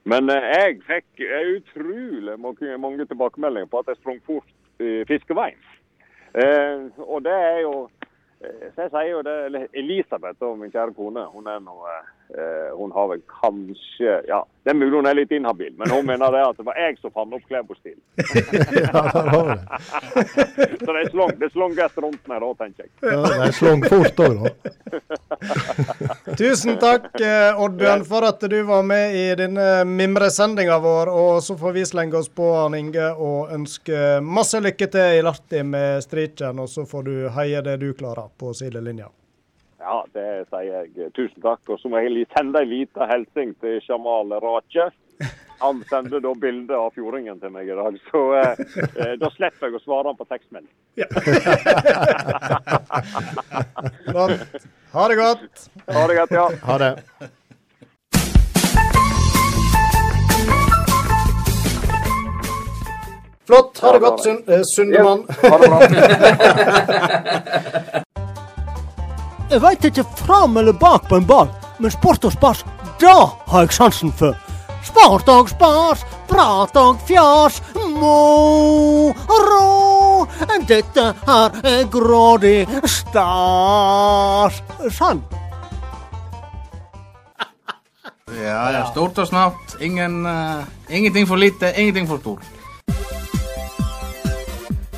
Men eh, jeg fikk eh, utrolig mange, tilbakemeldinger på at jeg sprang fort i fiskeveien. Og det er jo så jeg sier jo det, Elisabeth, min kjære kone, hun er nå Hun har vel kanskje Ja, det er mulig hun er litt inhabil, men hun mener det at det var jeg som fant opp Klæbo-stil. så det er slong, det er slong rundt meg da, tenker jeg. Ja, det er slong fort òg, da. Tusen takk, eh, Oddbjørn, for at du var med i denne mimresendinga vår. Og så får vi slenge oss på han Inge og ønske masse lykke til i Larti med strikken. Og så får du heie det du klarer på sidelinja. Ja, det sier jeg. Tusen takk. Og så må jeg sende en liten hilsen til Jamal Rache. Han sendte da bilde av fjordingen til meg i dag, så eh, eh, da slipper jeg å svare han på tekstmelding. Flott. Ha det godt. Ha det godt, ja. Ha det. Flott. Ha det godt, Sundman. Ha det Sundemann. Jeg veit ikke fram eller bak på en ball, men sport og spas, da har jeg sansen for. Sport og spas, prat og fjas, moro. Dette her er grådig stas. Sann. Ja, ja. Stort og snart, Ingen, uh, ingenting for lite, ingenting for stort.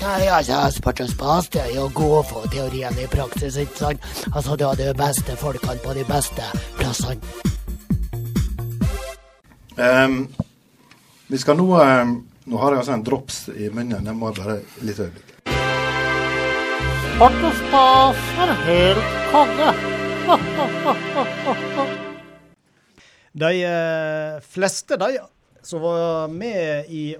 Nei, altså, sport og spas det er jo å gå for teorien i praksis, ikke sant? Altså, du har de beste folkene på de beste plassene. Um, vi skal nå um, Nå har jeg altså en drops i munnen. Jeg må bare litt øyeblikk. Sport og spas er helt konge. De eh, fleste de som var med i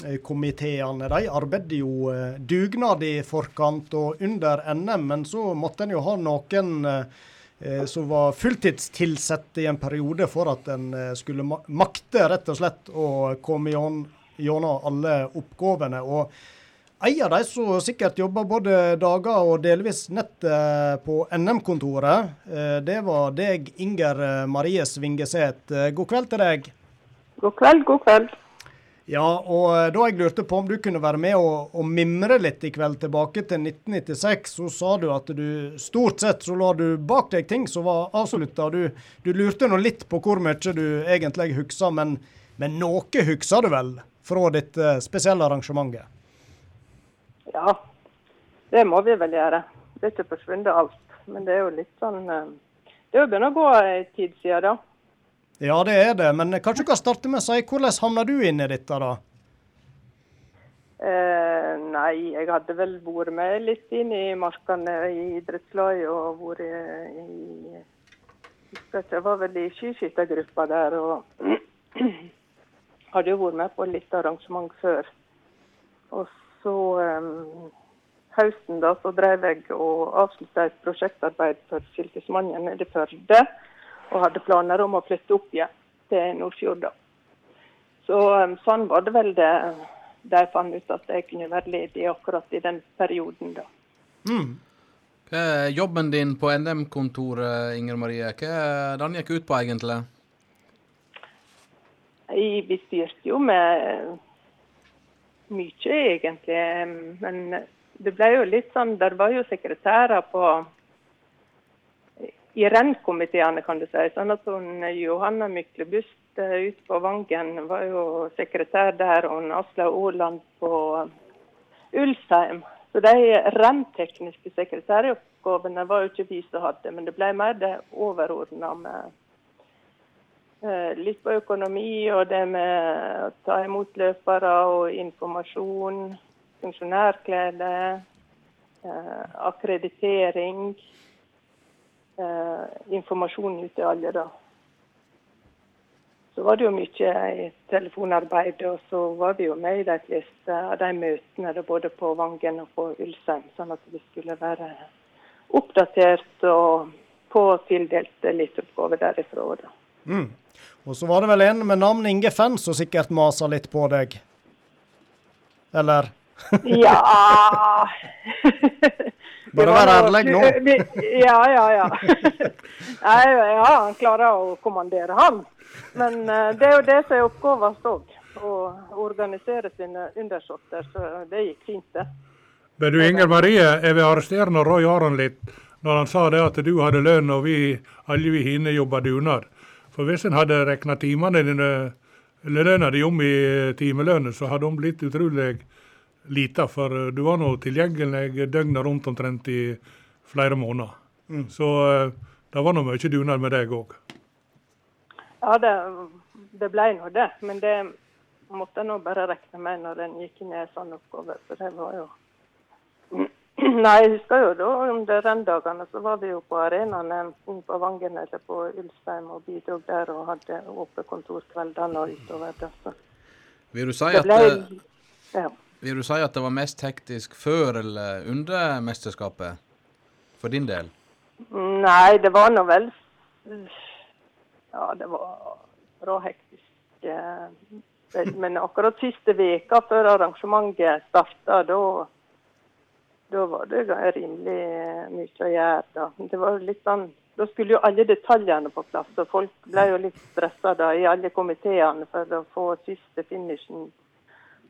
organisasjonskomiteene, de arbeidet jo eh, dugnad i forkant og under NM, men så måtte en jo ha noen eh, som var fulltidstilsatte i en periode for at en eh, skulle makte rett og slett å komme gjennom alle oppgavene. Og en av de som sikkert jobba både dager og delvis nett eh, på NM-kontoret, eh, det var deg, Inger eh, Marie Svingeseth. Eh, God kveld til deg. God kveld, god kveld. Ja, og eh, da jeg lurte på om du kunne være med og, og mimre litt i kveld tilbake til 1996, så sa du at du stort sett så la du bak deg ting som var avslutta. Du, du lurte nå litt på hvor mye du egentlig husker, men, men noe husker du vel fra ditt spesielle arrangementet? Ja, det må vi vel gjøre. Det er ikke forsvunnet alt. Men det er jo litt sånn eh, Det er jo begynner å gå en tid siden, da. Ja, det er det, men kanskje du kan starte med å si hvordan havna du inn i dette, da? Eh, nei, jeg hadde vel vært med litt inn i markene i idrettslaget og vært i, Jeg var vel i skiskyttergruppa der og hadde jo vært med på litt arrangement før. Og så um, høsten da, så drev jeg og avslutta et prosjektarbeid for Fylkesmannen nede i Førde. Og hadde planer om å flytte opp igjen til Nordfjord. Så um, sånn var det vel det de jeg fant ut at jeg kunne være ledig akkurat i den perioden. da. Er jobben din på NM-kontoret, Inger Marie? Hva den gikk ut på, egentlig? Jeg, vi styrte jo med mye, egentlig. Men det ble jo litt sånn Der var jo sekretærer på i rennkomiteene, kan du si. Sånn at hun, Johanna Myklebust eh, ute på Vangen var jo sekretær der, og hun Aslaug Aaland på Ulsheim. Så de renntekniske sekretæroppgavene var jo ikke vi som hadde, men det ble mer det overordna med eh, litt på økonomi og det med å ta imot løpere og informasjon, funksjonærklede, eh, akkreditering, eh, informasjon ut til alle, da. Så var det jo mye i telefonarbeid, og så var vi jo med i de fleste av de møtene da, både på Vangen og på Ulsheim, sånn at vi skulle være oppdatert og få tildelt litt oppgaver derifra. da. Mm. Og så var det vel en med navn Inge Fenn som sikkert masa litt på deg? Eller? Ja Bare vær ærlig nå. Ja, ja, ja. Nei, ja, han klarer å kommandere, han. Men eh, det er jo det som er oppgaven òg. Å organisere sine undersåtter. Så det gikk fint, det. Men du Inger Marie, jeg vil arrestere Roy Aron litt når han sa det at du hadde lønn og vi alle vi hine jobba dugnad. For hvis en hadde regna timene dine, eller lønna di om i timelønn, så hadde hun blitt utrolig lita. For eh, du var nå tilgjengelig døgnet rundt omtrent i flere måneder. Mm. Så eh, det var nå mye dugnad med deg òg. Ja, det, det ble nå det. Men det måtte nå bare regne med når en gikk inn i en sånn oppgave. For det var jo Nei, jeg husker jo da under renndagene så var vi jo på arenaene enten på Vangen eller på Ulstein og bidro der og hadde åpne kontorkveldene og utover det. Så Vil du si det at ble det, ja. Vil du si at det var mest hektisk før eller under mesterskapet? For din del? Nei, det var nå vel Ja, det var bra hektisk. eh, Men akkurat siste veka før arrangementet starta, da da var det rimelig mye å gjøre. da. Det var litt sånn, Da skulle jo alle detaljene på plass, og folk ble jo litt stressa i alle komiteene for å få siste finishen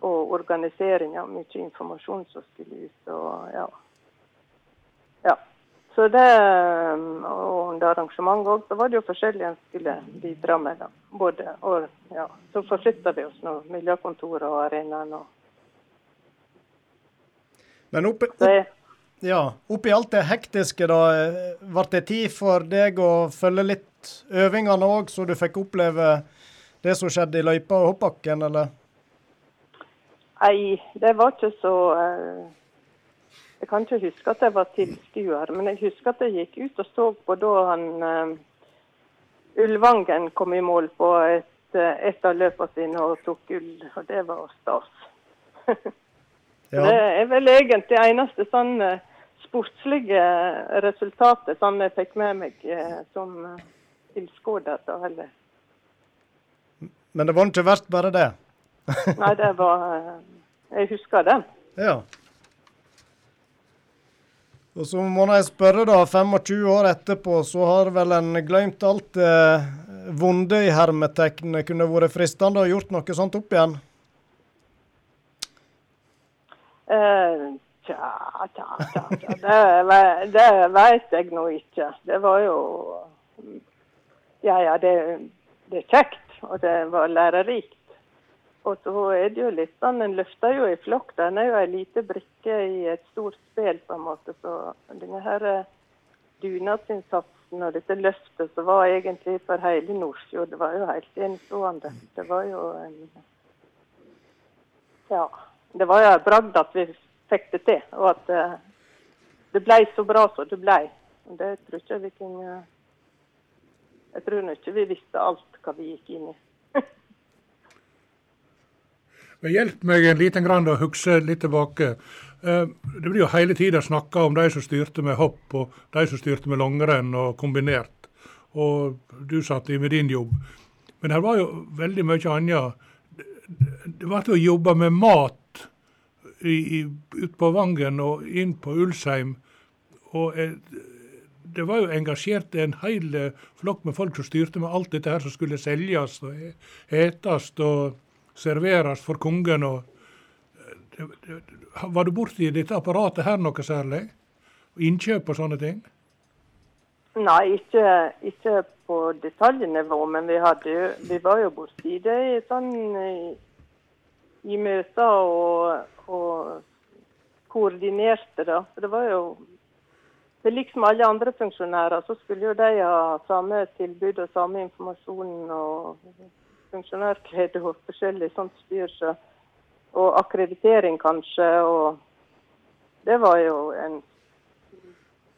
og organisering av mye informasjon som skulle ut. og ja. ja. Så det, og under arrangementet òg, så var det jo forskjellig en skulle bidra med. da. Både, og ja, Så forflytta vi oss nå, miljøkontoret og arenaen. og Men oppi, opp, ja, oppi alt det hektiske, da, eh, ble det tid for deg å følge litt øvingene òg, så du fikk oppleve det som skjedde i løypa og hoppbakken, eller? Nei, det var ikke så eh, Jeg kan ikke huske at jeg var tilskuer, men jeg husker at jeg gikk ut og så på da han eh, Ulvangen kom i mål på et, eh, et av løpene sine og tok gull, og det var stas. Ja. Det er vel egentlig eneste sånn sportslige resultatet som jeg fikk med meg som tilskuer. Men det var ikke verst bare det? Nei, det var eh, Jeg husker den. Ja. Og så må jeg spørre, da, 25 år etterpå, så har vel en glemt alt det vonde i hermetegn. Kunne det vært fristende å gjort noe sånt opp igjen? Eh, tja, tja, tja, tja. Det, det vet jeg nå ikke. Det var jo Ja, ja, det, det er kjekt, og det var lærerikt. Og så er det jo litt sånn, En løfter jo i flokk. Den er jo ei lita brikke i et stort spill, på en måte. Så denne her eh, dugnadsinnsatsen og dette løftet som var egentlig for hele Nordfjord, det var jo helt enestående. Det var jo en Ja. Det var jo en bragd at vi fikk det til, og at eh, det ble så bra som det ble. Det tror ikke vi kunne Jeg tror ikke vi visste alt hva vi gikk inn i. Men Hjelp meg en liten grann å huske litt tilbake. Eh, Det blir jo hele tida snakka om de som styrte med hopp, og de som styrte med langrenn og kombinert. Og du satt i med din jobb. Men her var jo veldig mye annet. Det ble jo jobba med mat i, i, ut på Vangen og inn på Ulsheim. Og eh, det var jo engasjert en hel flokk med folk som styrte med alt dette her som skulle selges og etes og serveres for kongen. og eh, Var du borti dette apparatet her noe særlig? Innkjøp og sånne ting? Nei, ikke, ikke på detaljnivå, men vi, hadde, vi var jo borti det i, sånn, i, i møter og, og koordinerte det. For det var jo det liksom alle andre funksjonærer, så skulle jo de ha samme tilbud og samme informasjon og funksjonærglede og forskjellig sånt styr. Så, og akkreditering kanskje, og det var jo en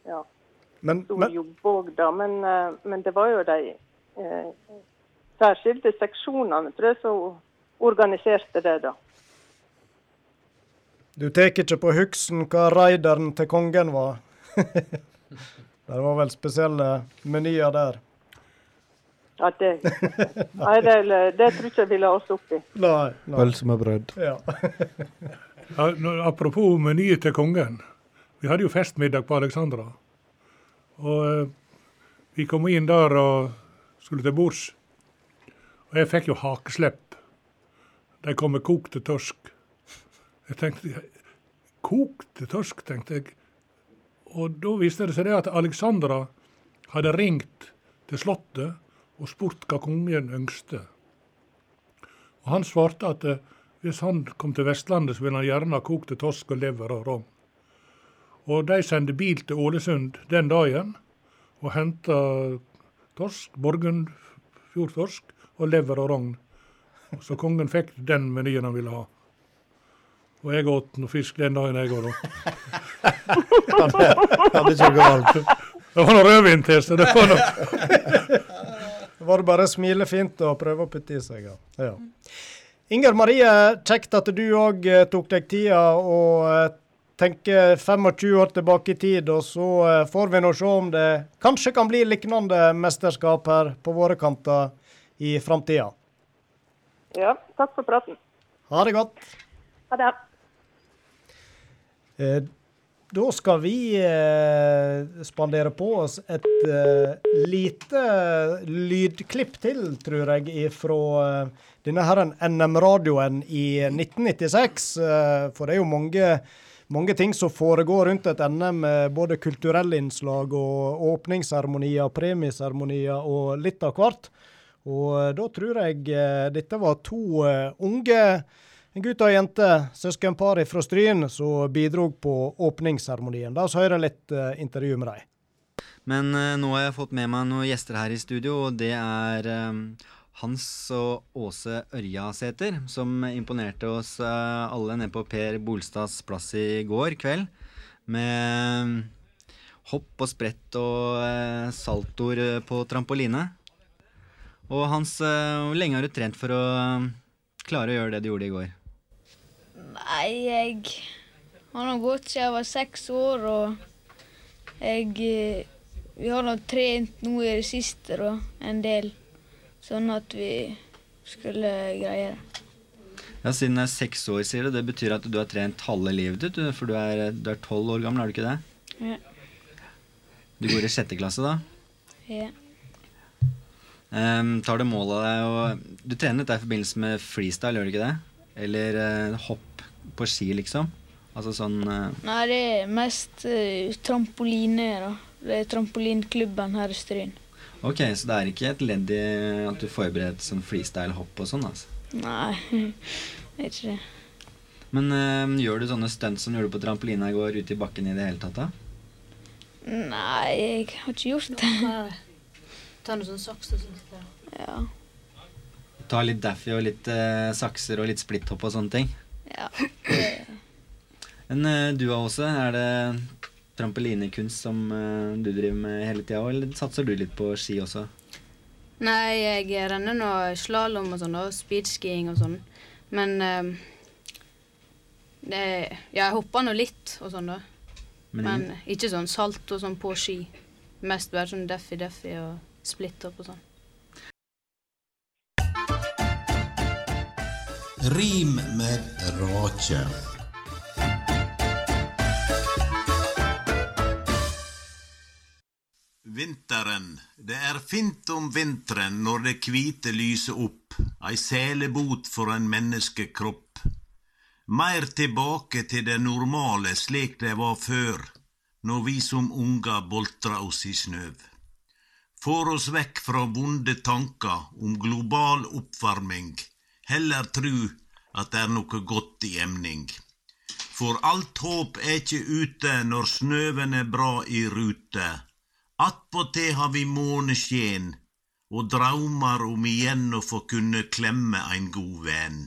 ja, Men, stor men, jobb òg, da. Men, eh, men det var jo de eh, særskilte seksjonene tror jeg, som organiserte det, da. du tar ikke på huksen hva raideren til kongen var? det var vel spesielle menyer der. Ja, det, nei, det, det tror ikke jeg ville ha oss oppi. i. Nei. nei. Pølse med brød. Ja. Ja, apropos menyen til kongen. Vi hadde jo festmiddag på Alexandra. Og eh, vi kom inn der og skulle til bords. Og jeg fikk jo hakeslepp. De kom med kokte torsk. Jeg tenkte Kokte torsk, tenkte jeg. Og da viste det seg det at Alexandra hadde ringt til Slottet og spurt hva kongen ønskte. Og han svarte at eh, hvis han kom til Vestlandet, så ville han gjerne ha kokte torsk og lever og rom. Og de sendte bil til Ålesund den dagen og henta torsk, Borgundfjordtorsk og lever og rogn. Så kongen fikk den menyen han ville ha. Og jeg åt noe fisk den dagen, jeg òg, da. ja, det, ja, Det var noe rødvin til, så det var noe Var det bare smilefint og prøve å putte i seg, ja. ja. Inger Marie, kjekt at du òg tok deg tida og eh, tenker 25 år tilbake i tid, og så eh, får vi nå se om det kanskje kan bli lignende mesterskap her på våre kanter i framtida. Ja, takk for praten. Ha det godt. Ha det. Eh, Da skal vi eh, spandere på oss et eh, lite lydklipp til, tror jeg, fra eh, denne herren NM-radioen i 1996. Eh, for det er jo mange, mange ting som foregår rundt et NM, både kulturelle innslag og åpningsseremonier, premieseremonier og litt av hvert. Og eh, da tror jeg eh, dette var to eh, unge en gutt og ei jente, søskenpar fra Stryn, som bidro på åpningsseremonien. La oss høre litt eh, intervju med dem. Men eh, nå har jeg fått med meg noen gjester her i studio, og det er eh, Hans og Åse Ørjasæter, som imponerte oss eh, alle nede på Per Bolstads plass i går kveld. Med hopp og sprett og eh, saltoer på trampoline. Og Hans, eh, hvor lenge har du trent for å eh, klare å gjøre det du gjorde i går? Nei, jeg har nå gått siden jeg var seks år, og jeg eh, Vi har nå trent nå i det siste, da, en del, sånn at vi skulle greie det. Ja, Siden det er seks år, sier du. Det betyr at du har trent halve livet ditt? du, For du er tolv år gammel, er du ikke det? Ja. Du går i sjette klasse, da? ja. Um, tar du mål av deg og Du trener dette i forbindelse med freestyle, gjør du ikke det? Eller uh, hopp på ski, liksom? Altså sånn uh... Nei, det er mest uh, trampoline, da. Det er trampolinklubben her i Stryn. Ok, så det er ikke et ledd i at du forbereder sånn freestyle-hopp og sånn, altså? Nei, det er ikke det. Men uh, gjør du sånne stunts som du gjorde på trampolina i går, ute i bakken i det hele tatt, da? Nei, jeg har ikke gjort det. Ta noe sånne saks og sånt. Ja. Ta litt daffy og litt sakser og litt splitthopp og sånne ting? Ja. Men du du også, er det trampolinekunst som eh, du driver med hele tida, eller satser du litt på ski også? Nei, jeg renner nå slalåm og sånn, og speedskiing og sånn. Men um, det, ja, jeg hopper nå litt og sånn, da. Men Men, ikke sånn salt og sånn på ski. Mest bare sånn Duffy-Duffy og split-up og sånn. Rim med rake. Vinteren, det er fint om vinteren når det kvite lyser opp, ei selebot for en menneskekropp. Meir tilbake til det normale slik det var før, når vi som unger boltra oss i snøv. får oss vekk fra vonde tanker om global oppvarming, heller tru at det er noe godt i emning. For alt håp er ikkje ute når snøven er bra i rute. Attpåtil har vi måneskjen og draumar om igjen å få kunne klemme ein god venn.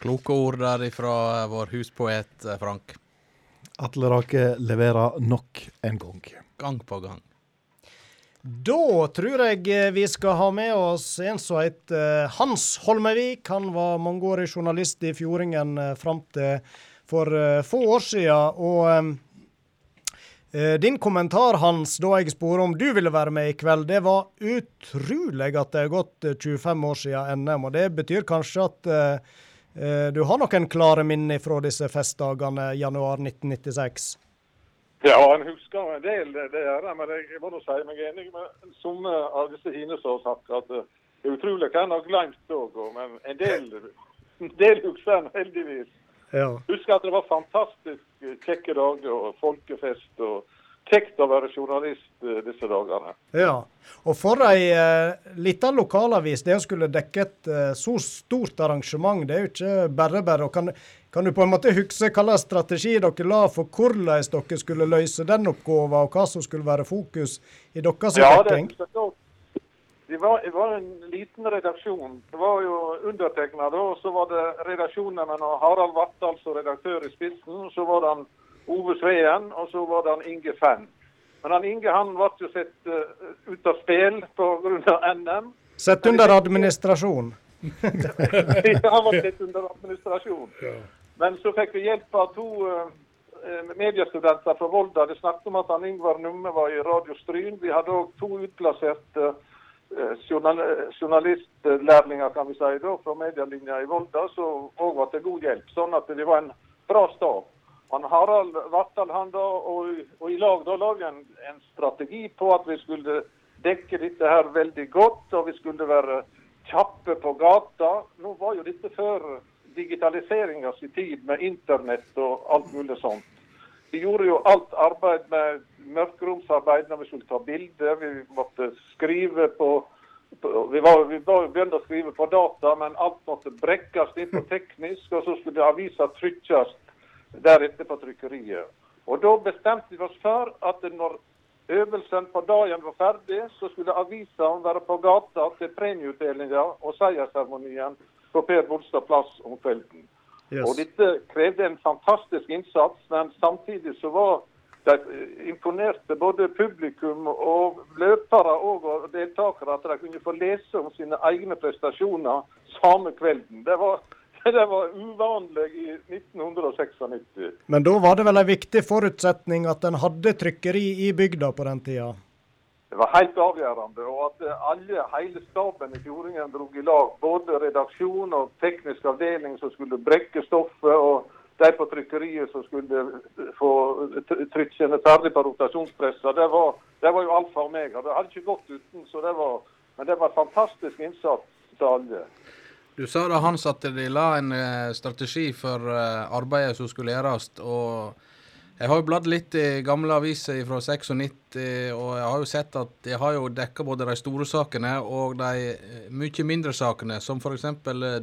Kloke ord der ifra vår huspoet eh, Frank. Atle Rake leverer nok en gang. Gang på gang. Da tror jeg eh, vi skal ha med oss en som heter eh, Hans Holmevik. Han var mangeårig journalist i Fjordingen eh, fram til for få år siden. Og din kommentar, Hans, da jeg spurte om du ville være med i kveld, det var utrolig at det har gått eh, 25 år siden NM. Og det betyr kanskje at du har noen klare minner fra disse festdagene januar 1996? Ja, en husker en del, det er det. Men jeg må nå si meg enig med somme av disse hine som har sagt at eh, det er utrolig hva en har glemt òg. Men en del, en del husker en heldigvis. Ja. Husker at det var fantastisk eh, kjekke dager og folkefest. og Kjekt å være journalist eh, disse dagene. Ja, og for ei uh, lita lokalavis, det å skulle dekke et eh, så stort arrangement, det er jo ikke bare bare. Kan, kan du på en måte huske slags strategi dere la for hvordan dere skulle løse den oppgaven, og hva som skulle være fokus i deres Ja, det, det var, det var en liten redaksjon. Det var jo undertegna og så var det redaksjonen med Harald Vattal som redaktør i spissen. Så var det han Ove Sveen, og så var det han Inge Fenn. Men han Inge han ble jo sett uh, ut av spill pga. NM. Sett under administrasjon. han var sett under administrasjon. Men så fikk vi hjelp av to uh, mediestudenter fra Volda. Det snakket om at han Ingvar Numme var i Radio Stryn. Vi hadde òg to utplasserte uh, journal journalistlærlinger kan vi si da, fra medielinja i Volda, som òg var til god hjelp. Sånn at det var en bra stab. Han Harald Vattal han da, og, og i lag da la vi en, en strategi på at vi skulle dekke dette her veldig godt, og vi skulle være kjappe på gata. Nå var jo dette før digitaliseringa tid med internett og alt mulig sånt. Vi gjorde jo alt arbeid med mørkeromsarbeid når vi skulle ta bilder. Vi måtte skrive på, vi, var, vi begynte å skrive på data, men alt måtte brekkes inn på teknisk, og så skulle avisa trykkes deretter på trykkeriet. Og da bestemte vi oss for at når øvelsen på dagen var ferdig, så skulle avisene være på gata til premieutdelinga og seiersseremonien på Per Bolstad plass om kvelden. Yes. Og dette krevde en fantastisk innsats, men samtidig så var det imponerte både publikum og løpere og deltakere at de kunne få lese om sine egne prestasjoner samme kvelden. Det var, det var uvanlig i 1996. Men da var det vel en viktig forutsetning at en hadde trykkeri i bygda på den tida? Det var helt avgjørende. Og at alle, hele staben i Fjordingen dro i lag. Både redaksjon og teknisk avdeling som skulle brekke stoffet, og de på trykkeriet som skulle få tr- trykkene ferdig på rotasjonspressa. Det var, det var jo alfa og omega. Det hadde ikke gått uten. så det var, Men det var fantastisk innsats til alle. Du sa da, Hans, at de la en eh, strategi for eh, arbeidet som skulle gjøres. og Jeg har jo bladd litt i gamle aviser fra 96, og jeg har jo sett at de har jo dekka både de store sakene og de eh, mye mindre sakene, som f.eks.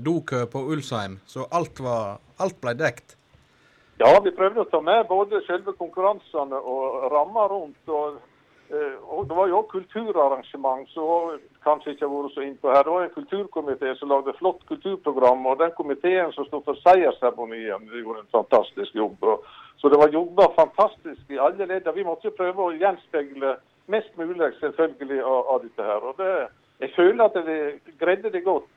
dokø på Ulsheim. Så alt, var, alt ble dekt. Ja, vi prøvde å ta med både selve konkurransene og ramma rundt. og Og Det var jo kulturarrangement som kanskje ikke har vært så innpå her. Det var en kulturkomité som lagde flott kulturprogram. og Den komiteen som sto for seiersseremonien, gjorde en fantastisk jobb. Så det var jobba fantastisk i alle ledd. Vi måtte jo prøve å gjenspeile mest mulig selvfølgelig av, av dette her. Og det, Jeg føler at vi greide det godt.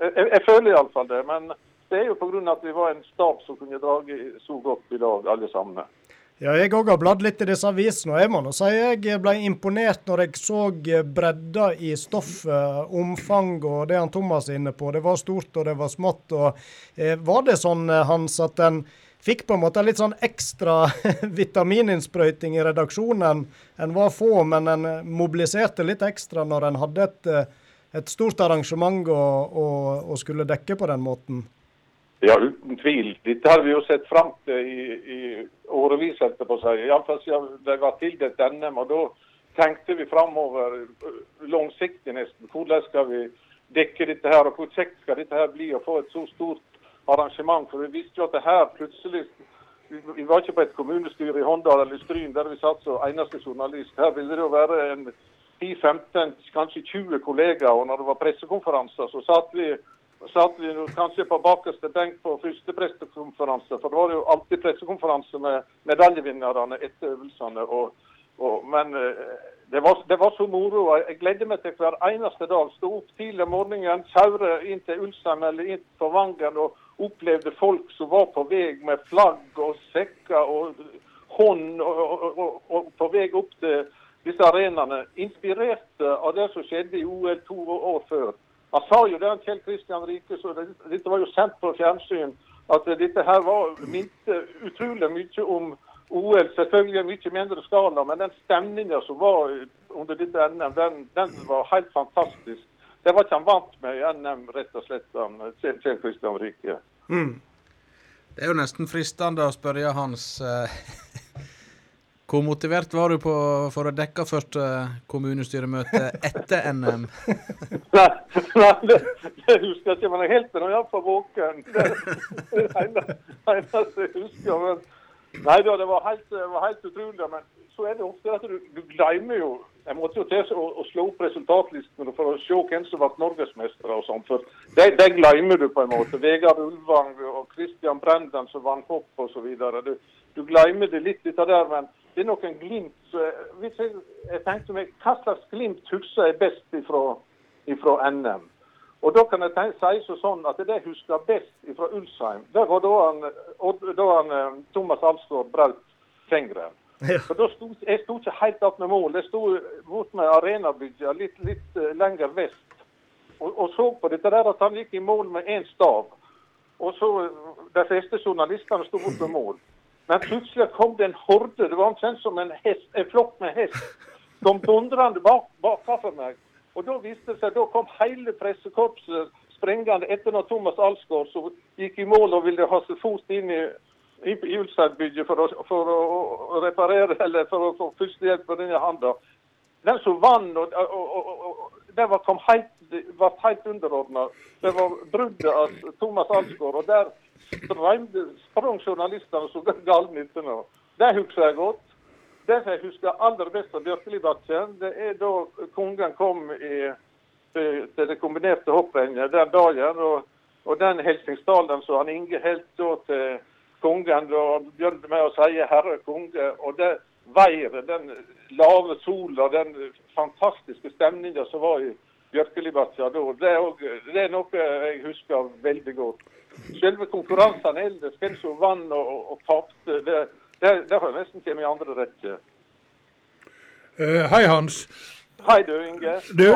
Jeg, jeg, føler iallfall det. Men det er jo pga. at vi var en stab som kunne drage så godt i lag, alle sammen. Ja, jeg òg har bladd litt i disse avisene, og jeg må nå si jeg ble imponert når jeg så bredda i stoffet, omfang og det han Thomas er inne på. Det var stort og det var smått. og eh, Var det sånn, eh, Hans, at en fikk på en måte litt sånn ekstra vitamininnsprøyting i redaksjonen? En var få, men en mobiliserte litt ekstra når en hadde et, eh, et stort arrangement å, å, å skulle dekke på den måten? Ja, uten tvil. Dette har vi jo sett fram til i, i årevis, holdt jeg på å. Iallfall siden det var tildelt NM. Og da tenkte vi framover øh, langsiktig nesten. Hvordan skal vi dekke dette her, og hvor kjekt skal dette her bli å få et så stort arrangement? For vi visste jo at det her plutselig vi var ikke på et kommunestyre i Håndal eller Stryn der vi satt som eneste journalist. Her ville det jo være en 10-15, kanskje 20 kollegaer. Og når det var pressekonferanser, så satt vi satt vi kanskje på bakerste benk på første pressekonferanse. For det var jo alltid pressekonferanse med medaljevinnerne etter øvelsene. Og, og, men eh, det var, det var så moro. Jeg gledde meg til hver eneste dag. Stå opp tidlig om morgenen, kjøre inn til Ulstein eller inn på Vangen og opplevde folk som var på vei med flagg og sekker og hånd og, og, og, og på vei opp til disse arenaene. Inspirerte av det som skjedde i OL to år før. Han sa jo det, han Kjell Kristian Rike, så det, dette var jo sendt på fjernsyn, at dette her var minte utrolig mye om OL, selvfølgelig i mye mindre skala, men den stemninga som var under dette NM, den, den var helt fantastisk. Det var ikke han vant med i NM, rett og slett, han Kjell Kristian Rike. Det er jo nesten fristende å spørre Hans eh, Hvor motivert var du på, for å dekke første kommunestyremøte etter NM? Nei, nei det, det husker jeg ikke, men jeg holdt meg iallfall våken. Det er det eneste jeg husker. Men, det var helt, helt utrolig. Men så er det ofte at du, du glemmer jo Jeg måtte jo til å, å slå opp resultatlistene for å se hvem som ble norgesmestere og sånn. Det, det glemmer du på en måte. Vegard Ulvang og Christian Brendan som vant hopp osv. Du, du glemmer det litt, dette der. men det er noen glimt. Hvis jeg, jeg tenkte meg, Hva slags glimt husker jeg best ifra, ifra NM? Og Da kan jeg si sånn at det jeg husker best fra Ulsheim, det var da han, da han eh, Thomas Alsgaard brøt fingeren. For da sto, Jeg sto ikke helt opp med mål. Jeg sto bort med arenabygget litt, litt eh, lenger vest og, og så på dette der at han gikk i mål med én stav. Og så eh, De fleste journalistene sto bort med mål. Men plutselig kom det en horde. Det var omtrent som en, hest, en flokk med hest. Kom dundrende bak, bakenfor meg. Og da viste det seg, da kom hele pressekorpset sprengende etter når Thomas Alsgaard som gikk i mål og ville ha seg fot inn i, i, Ulsteinbygget for, for å, reparere eller for å få førstehjelp på denne handa. Den som vant, og, og, og, og, det var, helt, var helt underordna. Det var bruddet av Thomas Alsgaard. Og der sprang journalistene som galne etter nå. Det husker jeg godt. Det jeg husker aller best av Bjørkelibakken, det er da kongen kom i, til, til det kombinerte hopprennet den dagen. Og, og den hilsningstalen som han Inge holdt til kongen, da han begynte med å si 'Herre konge'. Og det været, den lave sola, den fantastiske stemninga som var i Bjørkelibakken da, det er, også, det er noe jeg husker veldig godt. Selve konkurransene ellers, hvem som vant og, og, og tapte, det, det, det har nesten kommet i andre rekke. Uh, hei, Hans. Hei du, Inge. Du,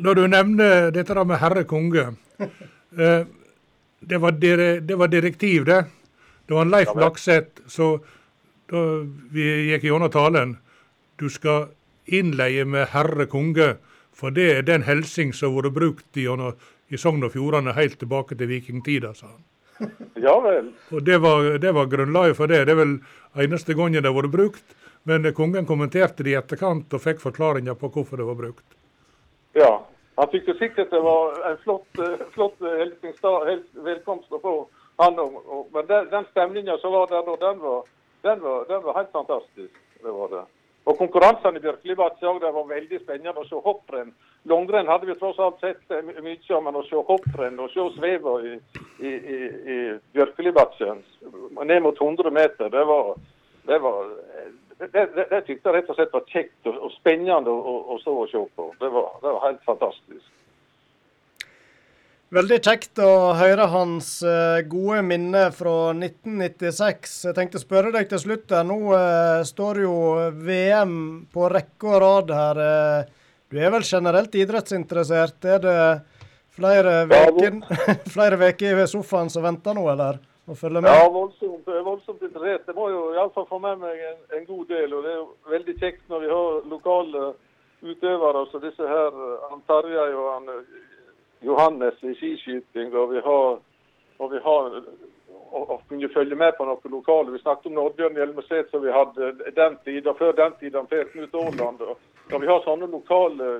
når du nevner dette da med herre konge uh, det, var dire, det var direktiv, det. Det var en Leif. Lakseth så da vi gikk gjennom talen Du skal innleie med herre konge, for det er den helsing som har vært brukt i, i Sogn og Fjordane helt tilbake til vikingtida, sa han. Ja vel. Og det var, det var grunnlaget for det. Det er vel eneste gangen det har vært brukt. Men kongen kommenterte det i etterkant og fikk forklaringer på hvorfor det var brukt. Ja. Han jo sikkert det var en flott, eh, flott eh, velkomst å få. Han, og, og, men den, den stemninga som var der da, den var, den, var, den var helt fantastisk. Det var det. Og konkurransene i Bjørkelibakken òg, det var veldig spennende å se hopprenn. Langrenn hadde vi tross alt sett eh, mye av, men å se hopprenn og se sveva i, i, i, i Bjørkelibakken ned mot 100 meter, det var, det var det, det, det, det tykte jeg rett og slett var kjekt og, og spennende å, å, se på. Det var, det var helt fantastisk. Veldig kjekt å høre hans eh, gode minne fra 1996. Jeg tenkte å spørre deg til slutt. Nå eh, står jo VM på rekke og rad her. Eh, du er vel generelt idrettsinteressert? Er det flere flere veker ved sofaen som venter nå, eller? Å følge med? Ja, voldsomt, voldsomt interessert. Det må jo iallfall få med meg en, en god del. Og det er jo veldig kjekt når vi har lokale utøvere som disse her, han Tarjei og han eh, Johannes i skiskyting. Og vi har og vi har å, og kunne følge med på noen lokale. Vi snakket om Oddbjørn Hjelmeset som vi hadde den tida, før den tida Per Knut Aaland. og Når vi har sånne lokale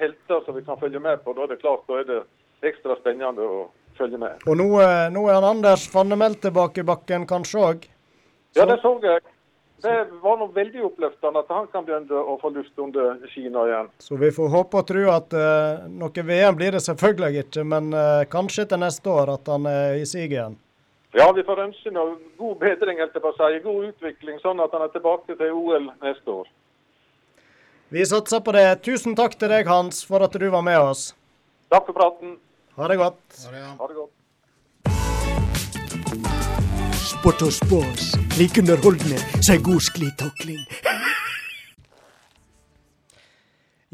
helter som vi kan følge med på, da er det klart da er det ekstra spennende å følge med. Og nå, eh, nå er han Anders Fannemel tilbake i bakken kanskje òg. Ja, det så jeg. Det var noe veldig oppløftende at han kan begynne å få luft under skia igjen. Så vi får håpe og tro at uh, noe VM blir det selvfølgelig ikke, men uh, kanskje til neste år at han er i siget igjen. Ja, vi får ønske noe god bedring, helt på å si. God utvikling, sånn at han er tilbake til OL neste år. Vi satser på det. Tusen takk til deg, Hans, for at du var med oss. Takk for praten. Ha det godt. Ha det godt. Sport og spås. Like underholdende som ei god sklitakling.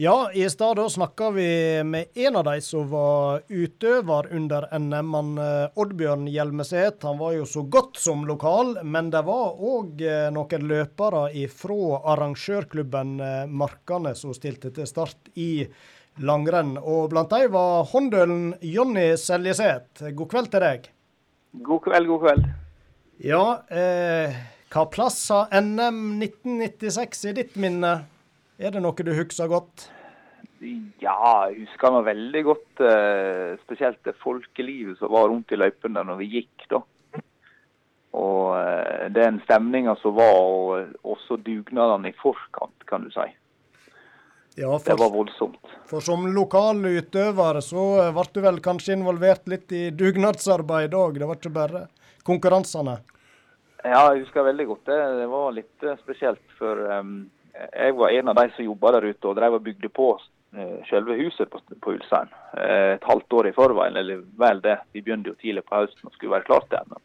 Ja, i stad da snakka vi med en av de som var utøver under NM, han eh, Oddbjørn Hjelmeset. Han var jo så godt som lokal, men det var òg noen løpere fra arrangørklubben eh, Markane som stilte til start i langrenn. Og blant dem var håndølen Jonny Seljeseth. God kveld til deg. God kveld, god kveld. Ja, eh, hva plass har NM 1996 i ditt minne? Er det noe du husker godt? Ja, jeg husker meg veldig godt eh, spesielt det folkelivet som var rundt i løypene når vi gikk. da. Og eh, den stemninga som var, og også dugnadene i forkant, kan du si. Ja, Det var voldsomt. For som lokal utøver så eh, ble du vel kanskje involvert litt i dugnadsarbeid òg? Det var ikke bare konkurransene? Ja, jeg husker veldig godt det. Det var litt eh, spesielt. For um, jeg var en av de som jobba der ute og drev og bygde på uh, selve huset på, på Ulstein. Uh, et halvt år i forveien, eller vel det. Vi begynte jo tidlig på høsten og skulle være klart til.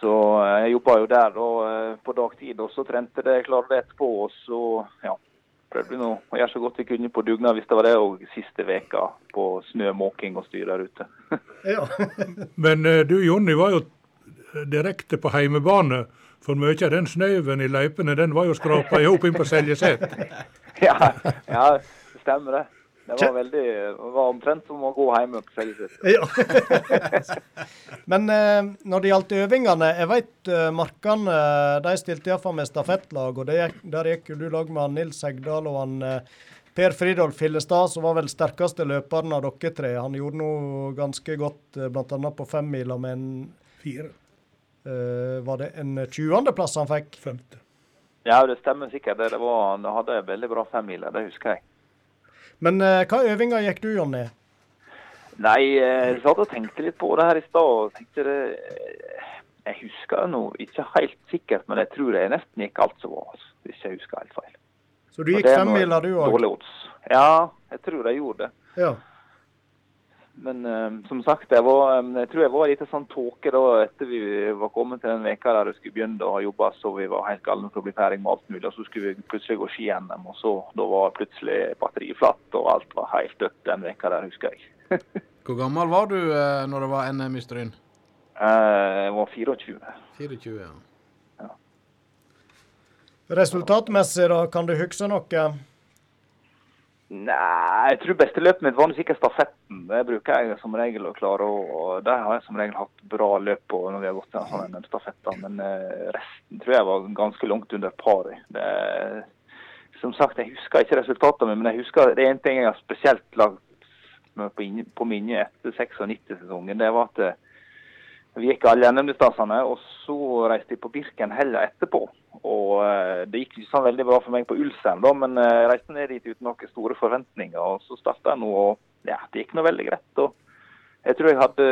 Så jeg jobba jo der da, uh, på dagtid, og så trente det, klarte det etterpå. Og så ja, prøvde vi nå å gjøre så godt vi kunne på dugnad hvis det var det, og siste veka på snømåking og styr der ute. Men eh, du Jonny var jo direkte på heimebane. For mye av den snøen i løypene den var jo skrapa i hop inn på Seljeset. ja, ja, det stemmer det. Det var veldig, var omtrent som å gå hjemme på Seljeset. Ja. Men eh, når det gjaldt øvingene, jeg vet eh, Markane de stilte iallfall med stafettlag. og det gikk, Der gikk jo du lag med han Nils Hegdal og han eh, Per Fridolf Hillestad, som var vel sterkeste løperen av dere tre. Han gjorde noe ganske godt, eh, bl.a. på femmila med en Fire. Uh, Var det en 20.-plass han fikk? Femte. Ja, det stemmer sikkert. det. Det var, Han hadde en veldig bra femmiler, det husker jeg. Men eh, hva øvinger gikk du, Jonny? Nei, eh, jeg satt og tenkte litt på det her i stad. eh, Jeg husker nå ikke helt sikkert, men jeg tror det nesten gikk alt som var. Altså, hvis jeg husker helt feil. Så du gikk femmila du òg? dårlig odds. Ja, jeg tror jeg gjorde det. Ja. Men eh, som sagt, jeg, var, um, jeg tror jeg var litt sånn tåke da etter vi var kommet til den veka der vi skulle begynne å jobbe, så vi var helt galne for å bli ferdig med alt mulig. Og så skulle vi plutselig gå ski-NM, og så da var plutselig batteriet flatt, og alt var helt dødt den veka der, husker jeg. Hvor gammel var du uh, når det var NM i Stryn? Uh, jeg var 24. 24, ja. Resultatmessig, da, kan du huske noe? Nei, jeg tror beste løpet mitt var nok sikkert stafetten. Det bruker jeg som regel å klare. og Der har jeg som regel hatt bra løp på når vi har gått en sånn en stafett. Men eh, resten tror jeg var ganske langt under paret. Som sagt, jeg husker ikke resultatene, men jeg husker det er en ting jeg har spesielt lagt på, inn- minnet etter 96-sesongen. Det var at eh, vi gikk alle NM-distansene, og så reiste jeg på Birken heller etterpå. Og eh, Det gikk ikke sånn veldig bra for meg på Ulsheim, men eh, jeg reiste ned dit uten noen store forventninger. og Så starta jeg nå, og ja, det gikk nå veldig greit. og Jeg tror jeg hadde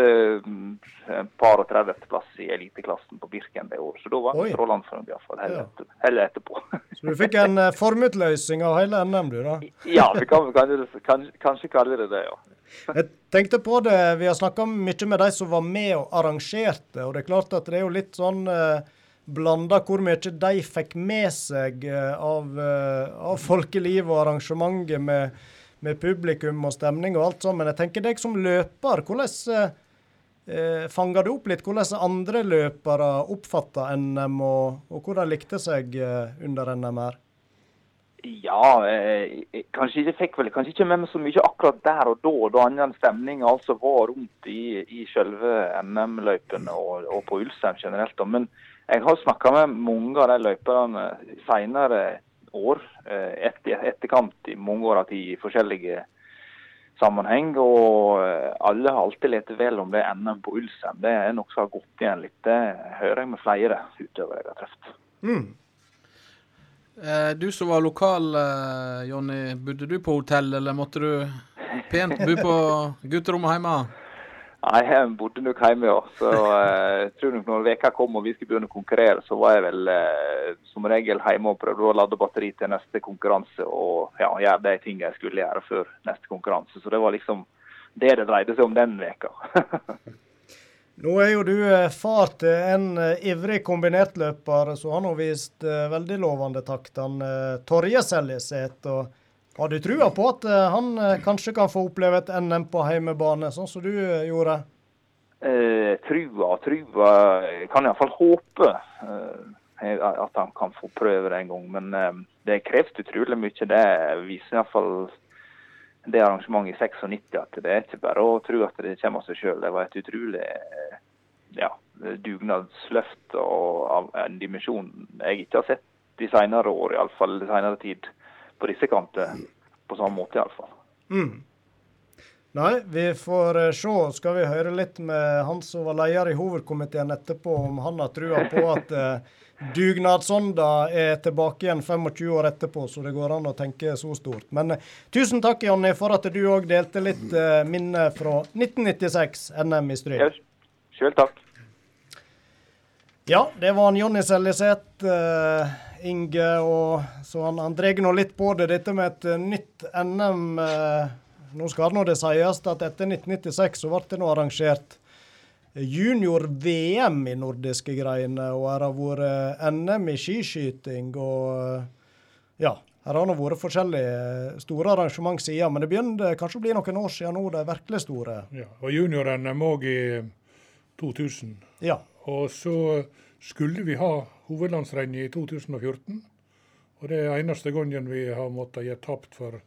mm, en par og 30-plass i eliteklassen på Birken det året, så da Roland for iallfall heller, etter, heller etterpå. Så du fikk en eh, formutløsning av hele NM, du, da? ja, vi kan, kan, kan, kanskje kalle det det, ja. Jeg tenkte på det, Vi har snakka mye med de som var med og arrangerte. og Det er klart at det er jo litt sånn eh, blanda hvor mye de fikk med seg eh, av, eh, av folkeliv og arrangementet med, med publikum og stemning og alt sånt. Men jeg tenker deg som løper, hvordan eh, fanger du opp litt hvordan andre løpere oppfatter NM, og, og hvor likte seg eh, under NM her? Ja, eh, eh, kanskje jeg fikk vel kanskje ikke med meg så mye akkurat der og da, da annen stemning altså var rundt i, i selve NM-løypene og, og på Ulstein generelt. da. Men jeg har snakka med mange av de løyperne senere år, eh, etter, etterkant i mange år i forskjellige sammenheng. Og eh, alle har alltid lett vel om det NM på Ulstein. Det er noe som har gått igjen litt. Det hører jeg med flere utøvere jeg har truffet. Mm. Eh, du som var lokal, eh, Jonny. Bodde du på hotell, eller måtte du pent bo på gutterommet hjemme? Nei, jeg bodde nok hjemme, ja. Så eh, jeg tror nok når veka kom og vi skulle begynne å konkurrere, så var jeg vel som regel hjemme og prøvde å lade batteri til neste konkurranse og ja, gjøre de tingene jeg skulle gjøre før neste konkurranse. Så det var liksom det det dreide seg om den veka. Nå er jo du eh, far til en eh, ivrig kombinertløper som har vist eh, veldig lovende takter han eh, Torje Seljeseth. Har du trua på at han kanskje kan få oppleve et NM på heimebane, sånn som du gjorde? Eh, trua, trua Jeg kan iallfall håpe eh, at han kan få prøve det en gang. Men eh, det kreves utrolig mye. Det viser iallfall det arrangementet i 96 at det er ikke bare å tro at det kommer av seg sjøl. Det var et utrolig eh, ja, dugnadsløft av en dimensjon jeg ikke har sett de senere år, iallfall senere tid, på disse kanter. På samme måte, iallfall. Mm. Nei, vi får eh, se. Skal vi høre litt med han som var leder i hovedkomiteen etterpå, om han har trua på at eh, dugnadsånda er tilbake igjen 25 år etterpå, så det går an å tenke så stort. Men eh, tusen takk, Jonny, for at du òg delte litt uh, minne fra 1996, NM i Stryn. Sjøl takk. Ja, det var han Jonny Seljeseth, uh, Inge, og så han, drar nå litt på det. Dette med et nytt NM. Eh, nå skal nå det sies at etter 1996 så ble det nå arrangert junior-VM i nordiske greiene, og her har vært NM i skiskyting og ja. Her har nå vært forskjellige store arrangement siden, men det begynner kanskje å bli noen år siden nå, de virkelig store. Ja, og junior-NM òg i 2000. Ja. Og så skulle vi ha hovedlandsrennet i 2014. Og det er eneste gangen vi har måttet gi tapt for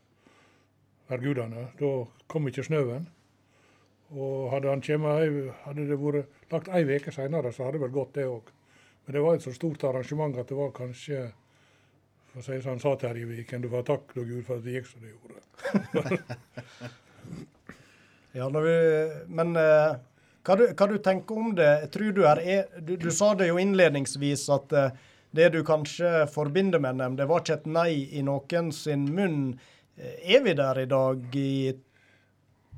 værgudene. Da kom ikke snøen. Og hadde, han kommet, hadde det vært lagt ei uke seinere, så hadde det vel gått, det òg. Men det var et så stort arrangement at det var kanskje for å si som han sa til Terje Viken, du får takke Gud for at det gikk som det gjorde. Ja, vi, men eh, hva, du, hva du tenker om det? Tror du, er, er- du, du sa det jo innledningsvis at eh, det du kanskje forbinder med dem, det var ikke et nei i noen sin munn. Eh, Er vi der i dag i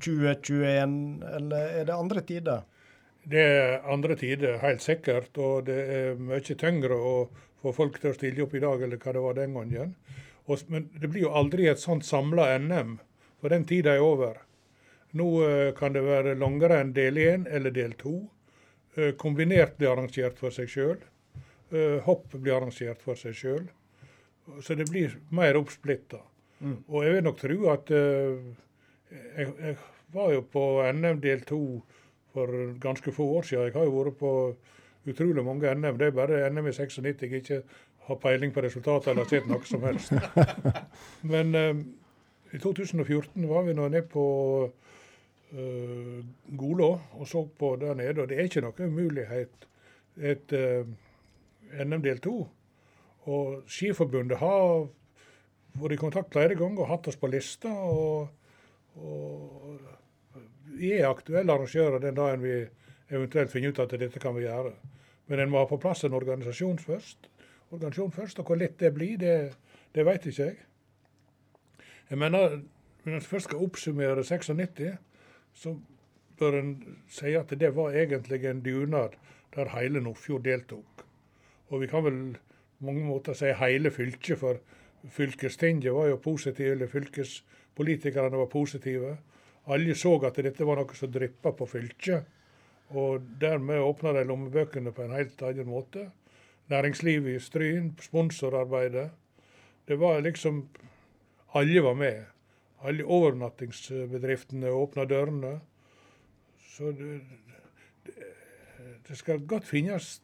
2021, eller er det andre tider? Det er andre tider, helt sikkert. Og det er mye tyngre å få folk til å stille opp i dag eller hva det var den gangen. Og, men det blir jo aldri et sånt samla NM, for den tida er over. Nå eh, kan det være langere enn del én eller del to. Eh, kombinert blir arrangert for seg sjøl. Eh, hopp blir arrangert for seg sjøl. Så det blir mer oppsplitta. Mm. Og jeg vil nok tro at eh, jeg, jeg var jo på NM del to for ganske få år siden. Jeg har jo vært på utrolig mange NM. Det er bare NM i 96 jeg ikke har peiling på resultatet eller sett noe som helst. Men um, i 2014 var vi nå nede på uh, Golå og så på der nede, og det er ikke noe umulighet. Et uh, NM del to. Og Skiforbundet har vært i kontakt flere ganger og hatt oss på lista. og og vi er aktuelle arrangører den dagen vi eventuelt finner ut at dette kan vi gjøre. Men en må ha på plass en organisasjon først. Organisasjon først, Og hvor lett det blir, det, det vet ikke jeg. Jeg mener, Når en først skal oppsummere 96, så bør en si at det var egentlig en dugnad der hele Nordfjord deltok. Og vi kan vel på mange måter si hele fylket, for fylkestinget var jo positive, eller fylkespolitikerne var positive. Alle så at dette var noe som dryppa på fylket. Og dermed åpna de lommebøkene på en helt annen måte. Næringslivet i Stryn, sponsorarbeidet. Det var liksom Alle var med. Alle overnattingsbedriftene åpna dørene. Så det, det, det skal godt finnes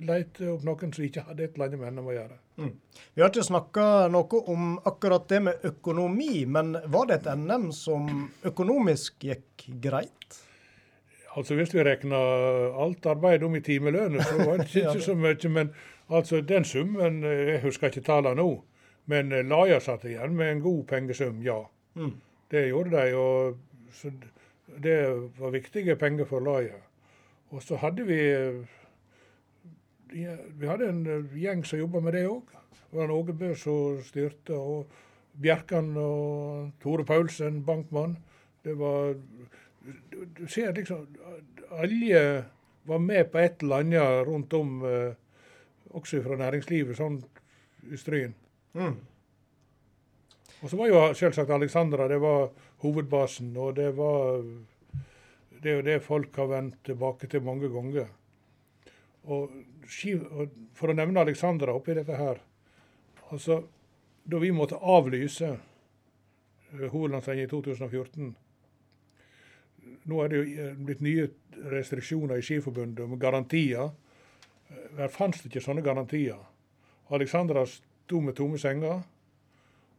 lete opp noen som ikke hadde et eller annet med NM å gjøre. Mm. Vi har ikke snakka noe om akkurat det med økonomi, men var det et NM som økonomisk gikk greit? Altså Hvis vi regna alt arbeid om i timelønn, så var det ikke, så mye. Men altså den summen Jeg husker ikke tallene nå, men Laja satt igjen med en god pengesum, ja. Mm. Det gjorde de. og så Det var viktige penger for Laja. Og så hadde vi Vi hadde en eh, gjeng som jobba med det òg. Det var Åge Bø som styrte, og Bjerkan og Tore Paulsen, bankmann. Det var Du, ser liksom Alle var med på et eller annet rundt om, eh, også fra næringslivet, sånn i Stryn. Mm. Og så var jo selvsagt Alexandra det var hovedbasen, og det var Det er jo det folk har vendt tilbake til mange ganger. Og For å nevne Alexandra oppi dette her altså, Da vi måtte avlyse eh, hovedlandsrennet i 2014 Nå er det jo eh, blitt nye restriksjoner i Skiforbundet om garantier. Eh, Der fantes det ikke sånne garantier. Alexandra sto med tomme senger.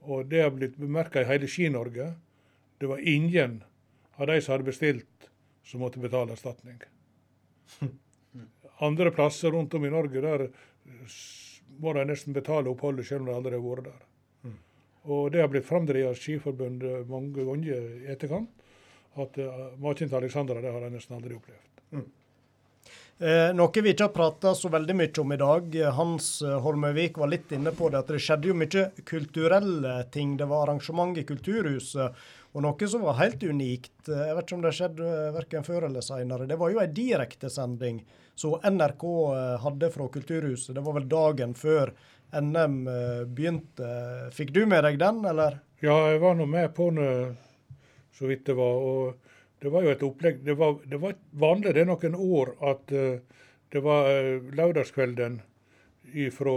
Og det har blitt bemerka i hele Ski-Norge. Det var ingen av de som hadde bestilt, som måtte betale erstatning. Andre plasser rundt om i Norge der må de nesten betale oppholdet selv om de aldri har vært der. Mm. Og det har blitt framdrevet av Skiforbundet mange ganger i etterkant. At uh, maken til Alexandra det har de nesten aldri opplevd. Eh, noe vi ikke har prata så veldig mye om i dag. Hans eh, Holmøyvik var litt inne på det, at det skjedde jo mye kulturelle ting. Det var arrangement i Kulturhuset, og noe som var helt unikt. Eh, Jeg vet ikke om det skjedde eh, verken før eller senere. Det var jo ei direktesending som NRK eh, hadde fra Kulturhuset. Det var vel dagen før NM begynte. Fikk du med deg den, eller? Ja, jeg var nå med på den så vidt det var. og Det var jo et opplegg Det var, det var vanlig det er noen år at det var lørdagskvelden fra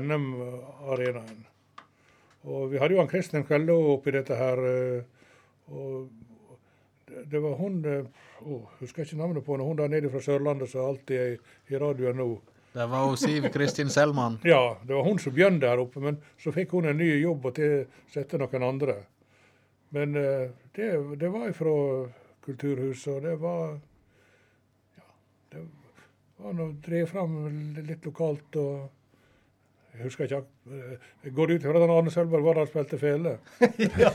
NM-arenaen. Og vi hadde jo han Kristin Kvelde oppi dette her. Og det, var hun oh, Husker ikke navnet på henne. Hun der nede fra Sørlandet som alltid er i, radioen nå. Det var jo Siv Kristin Selman. Ja, det var hun som begynte her oppe, men så fikk hun en ny jobb og tilsatte noen andre. Men eh, det, det var fra Kulturhuset, og det var Ja, det var nå drev fram litt lokalt og Jeg husker ikke eh, Jeg går ut fra at Arne Sølvberg var der spilte fele. ja,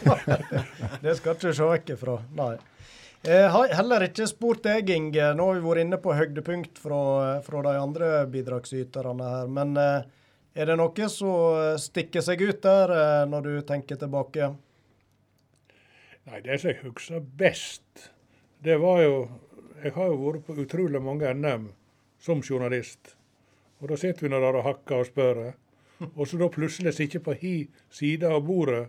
Det skal ikke se vekk ifra, nei. Jeg har heller ikke spurt deg, Inge. Nå har vi vært inne på høydepunkt fra, fra de andre bidragsyterne her. Men eh, er det noe som stikker seg ut der eh, når du tenker tilbake? Nei, det som jeg husker best, det var jo Jeg har jo vært på utrolig mange NM som journalist. Og da sitter vi nå der og hakker og spør. Og så da plutselig sitter på hi side av bordet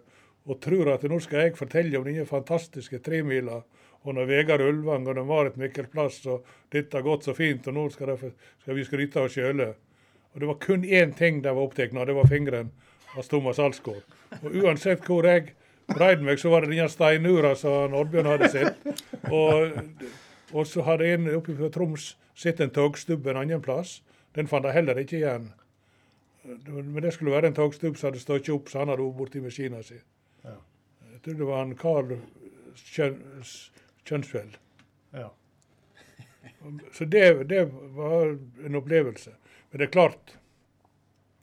og tror at nå skal jeg fortelle om denne fantastiske tremila. Og når Vegard Ulvang og når Marit Mikkelplass og dette har gått så fint, og nå skal, det, skal vi skryte av oss sjøle. Og det var kun én ting de var opptatt av, det var fingeren av Thomas Alsgaard. Og uansett hvor jeg breide meg, så var det denne steinura som Oddbjørn hadde sett. Og, og så hadde en oppe fra Troms sett en togstubbe en annen plass. Den fant de heller ikke igjen. Men det skulle være en togstubb som hadde stått opp, så han hadde vært borti maskina si. Ja. Jeg tror det var han Carl Kjøn, Kjønsfjell. Ja. Så det, det var en opplevelse. Men det er klart,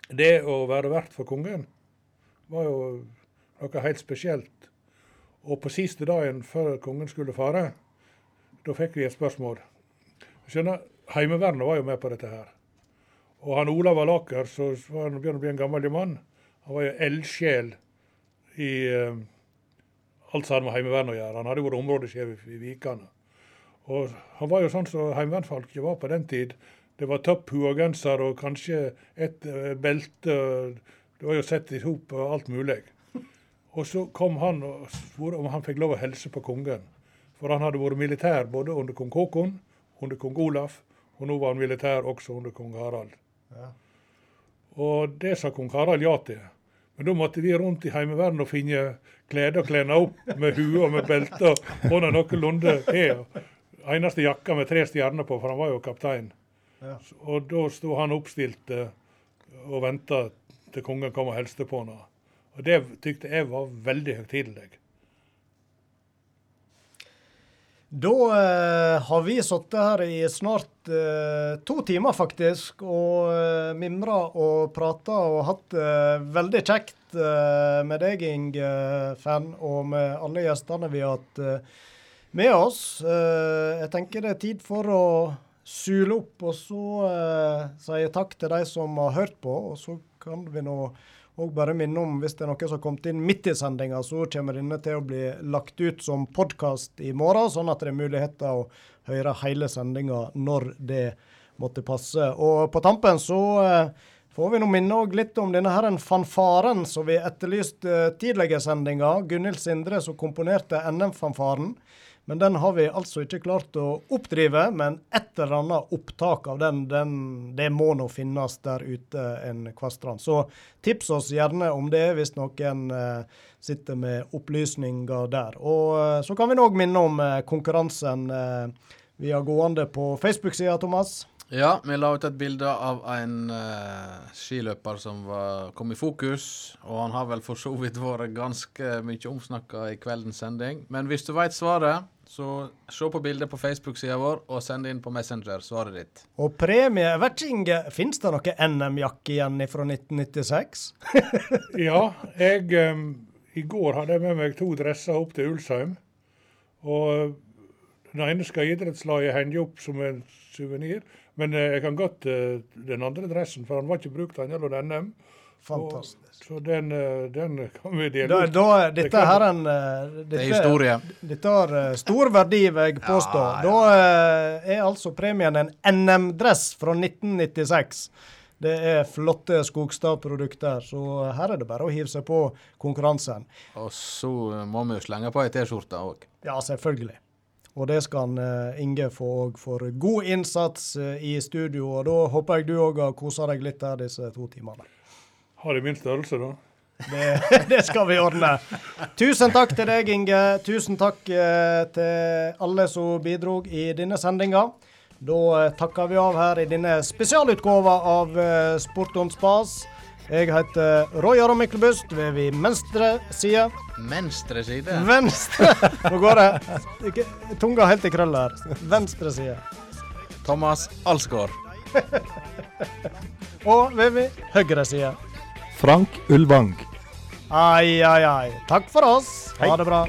det å være vert for kongen var jo noe helt spesielt. Og på siste dagen før kongen skulle fare, da fikk vi et spørsmål. Skjønner, Heimevernet var jo med på dette her. Og han Olav Alaker, så var han begynner å bli en gammel mann, han var jo eldsjel i eh, alt som hadde med Heimevernet å gjøre. Han hadde vært områdesjef i, Vikane. Og han var jo sånn som heimevernsfolk var på den tid. Det var topphue og genser og kanskje et eh, belte. Det var jo sett i hop alt mulig. Og så kom han og spurte om han fikk lov å hilse på kongen. For han hadde vært militær både under kong Haakon, under kong Olaf, og nå var han militær også under kong Harald. Ja. Og det sa kong Harald ja til. Men da måtte vi rundt i Heimevernet og finne klær og klene opp med hue og med belte og ordne noenlunde. Eneste jakka med tre stjerner på, for han var jo kaptein. Ja. Og da sto han oppstilt eh, og venta til kongen kom og hilste på henne. Og det tykte jeg var veldig høytidelig. Da eh, har vi sittet her i snart eh, to timer, faktisk, og eh, mimra og prata og hatt det veldig kjekt eh, med deg, Inge, fan, og med alle gjestene vi har hatt eh, med oss. Eh, jeg tenker det er tid for å sule opp, og så eh, sier takk til de som har hørt på. Og så kan vi nå og bare minne om, hvis det er noe som har kommet inn midt i sendinga, så kommer denne til å bli lagt ut som podkast i morgen, sånn at det er mulighet til å høre hele sendinga når det måtte passe. Og på tampen så eh, får vi nå minne litt om denne her en fanfaren som vi etterlyste tidligere i sendinga. Gunhild Sindre som komponerte NM-fanfaren. Men den har vi altså ikke klart å oppdrive. Men et eller annet opptak av den, den det må nå finnes der ute en kvastrand. Så tips oss gjerne om det hvis noen eh, sitter med opplysninger der. Og eh, så kan vi nå minne om eh, konkurransen eh, vi har gående på Facebook-sida, Thomas. Ja, vi la ut et bilde av en uh, skiløper som var, kom i fokus. Og han har vel for så vidt vært ganske mye omsnakka i kveldens sending. Men hvis du veit svaret, så se på bildet på Facebook-sida vår og send inn på Messenger svaret ditt. Og premie jeg vet ikke, Inge, Fins det noe NM-jakke igjen fra 1996? Ja, jeg um, I går hadde jeg med meg to dresser opp til Ulsheim. Og eh, den ene skal idrettslaget henge opp som en suvenir. Men eh, jeg kan godt uh, den andre dressen, for han var ikke brukt, han gjelder NM. Fantastisk. Og, så den, eh, den kan vi dele Da, ut. da, Det dette kan- her er en dette, det er historie. Dette har eh, stor verdi, vil jeg påstå. Da eh, er altså premien en NM-dress fra 1996. Det er flotte Skogstad-produkter, så her er det bare å hive seg på konkurransen. Og så må vi jo slenge på ei T-skjorte òg. Ja, selvfølgelig. Og det skal eh, Inge få òg for god innsats eh, i studio. Og da håper jeg du òg har kosa deg litt her disse to timene. Har de min størrelse, da? Det, det skal vi ordne. Tusen takk til deg, Inge. Tusen takk eh, til alle som bidrog i denne sendinga. Da eh, takker vi av her i denne spesialutgåva av eh, Sport om spas. Jeg heter Roy Aron Myklebust ved min venstre side. Venstre side? Venstre! Nå går det tunga helt i krøll her. Venstre side. Thomas Alsgaard. Og ved min høyre side. Frank Ulvang. Ai, ai, ai. Takk for oss. Ha det bra.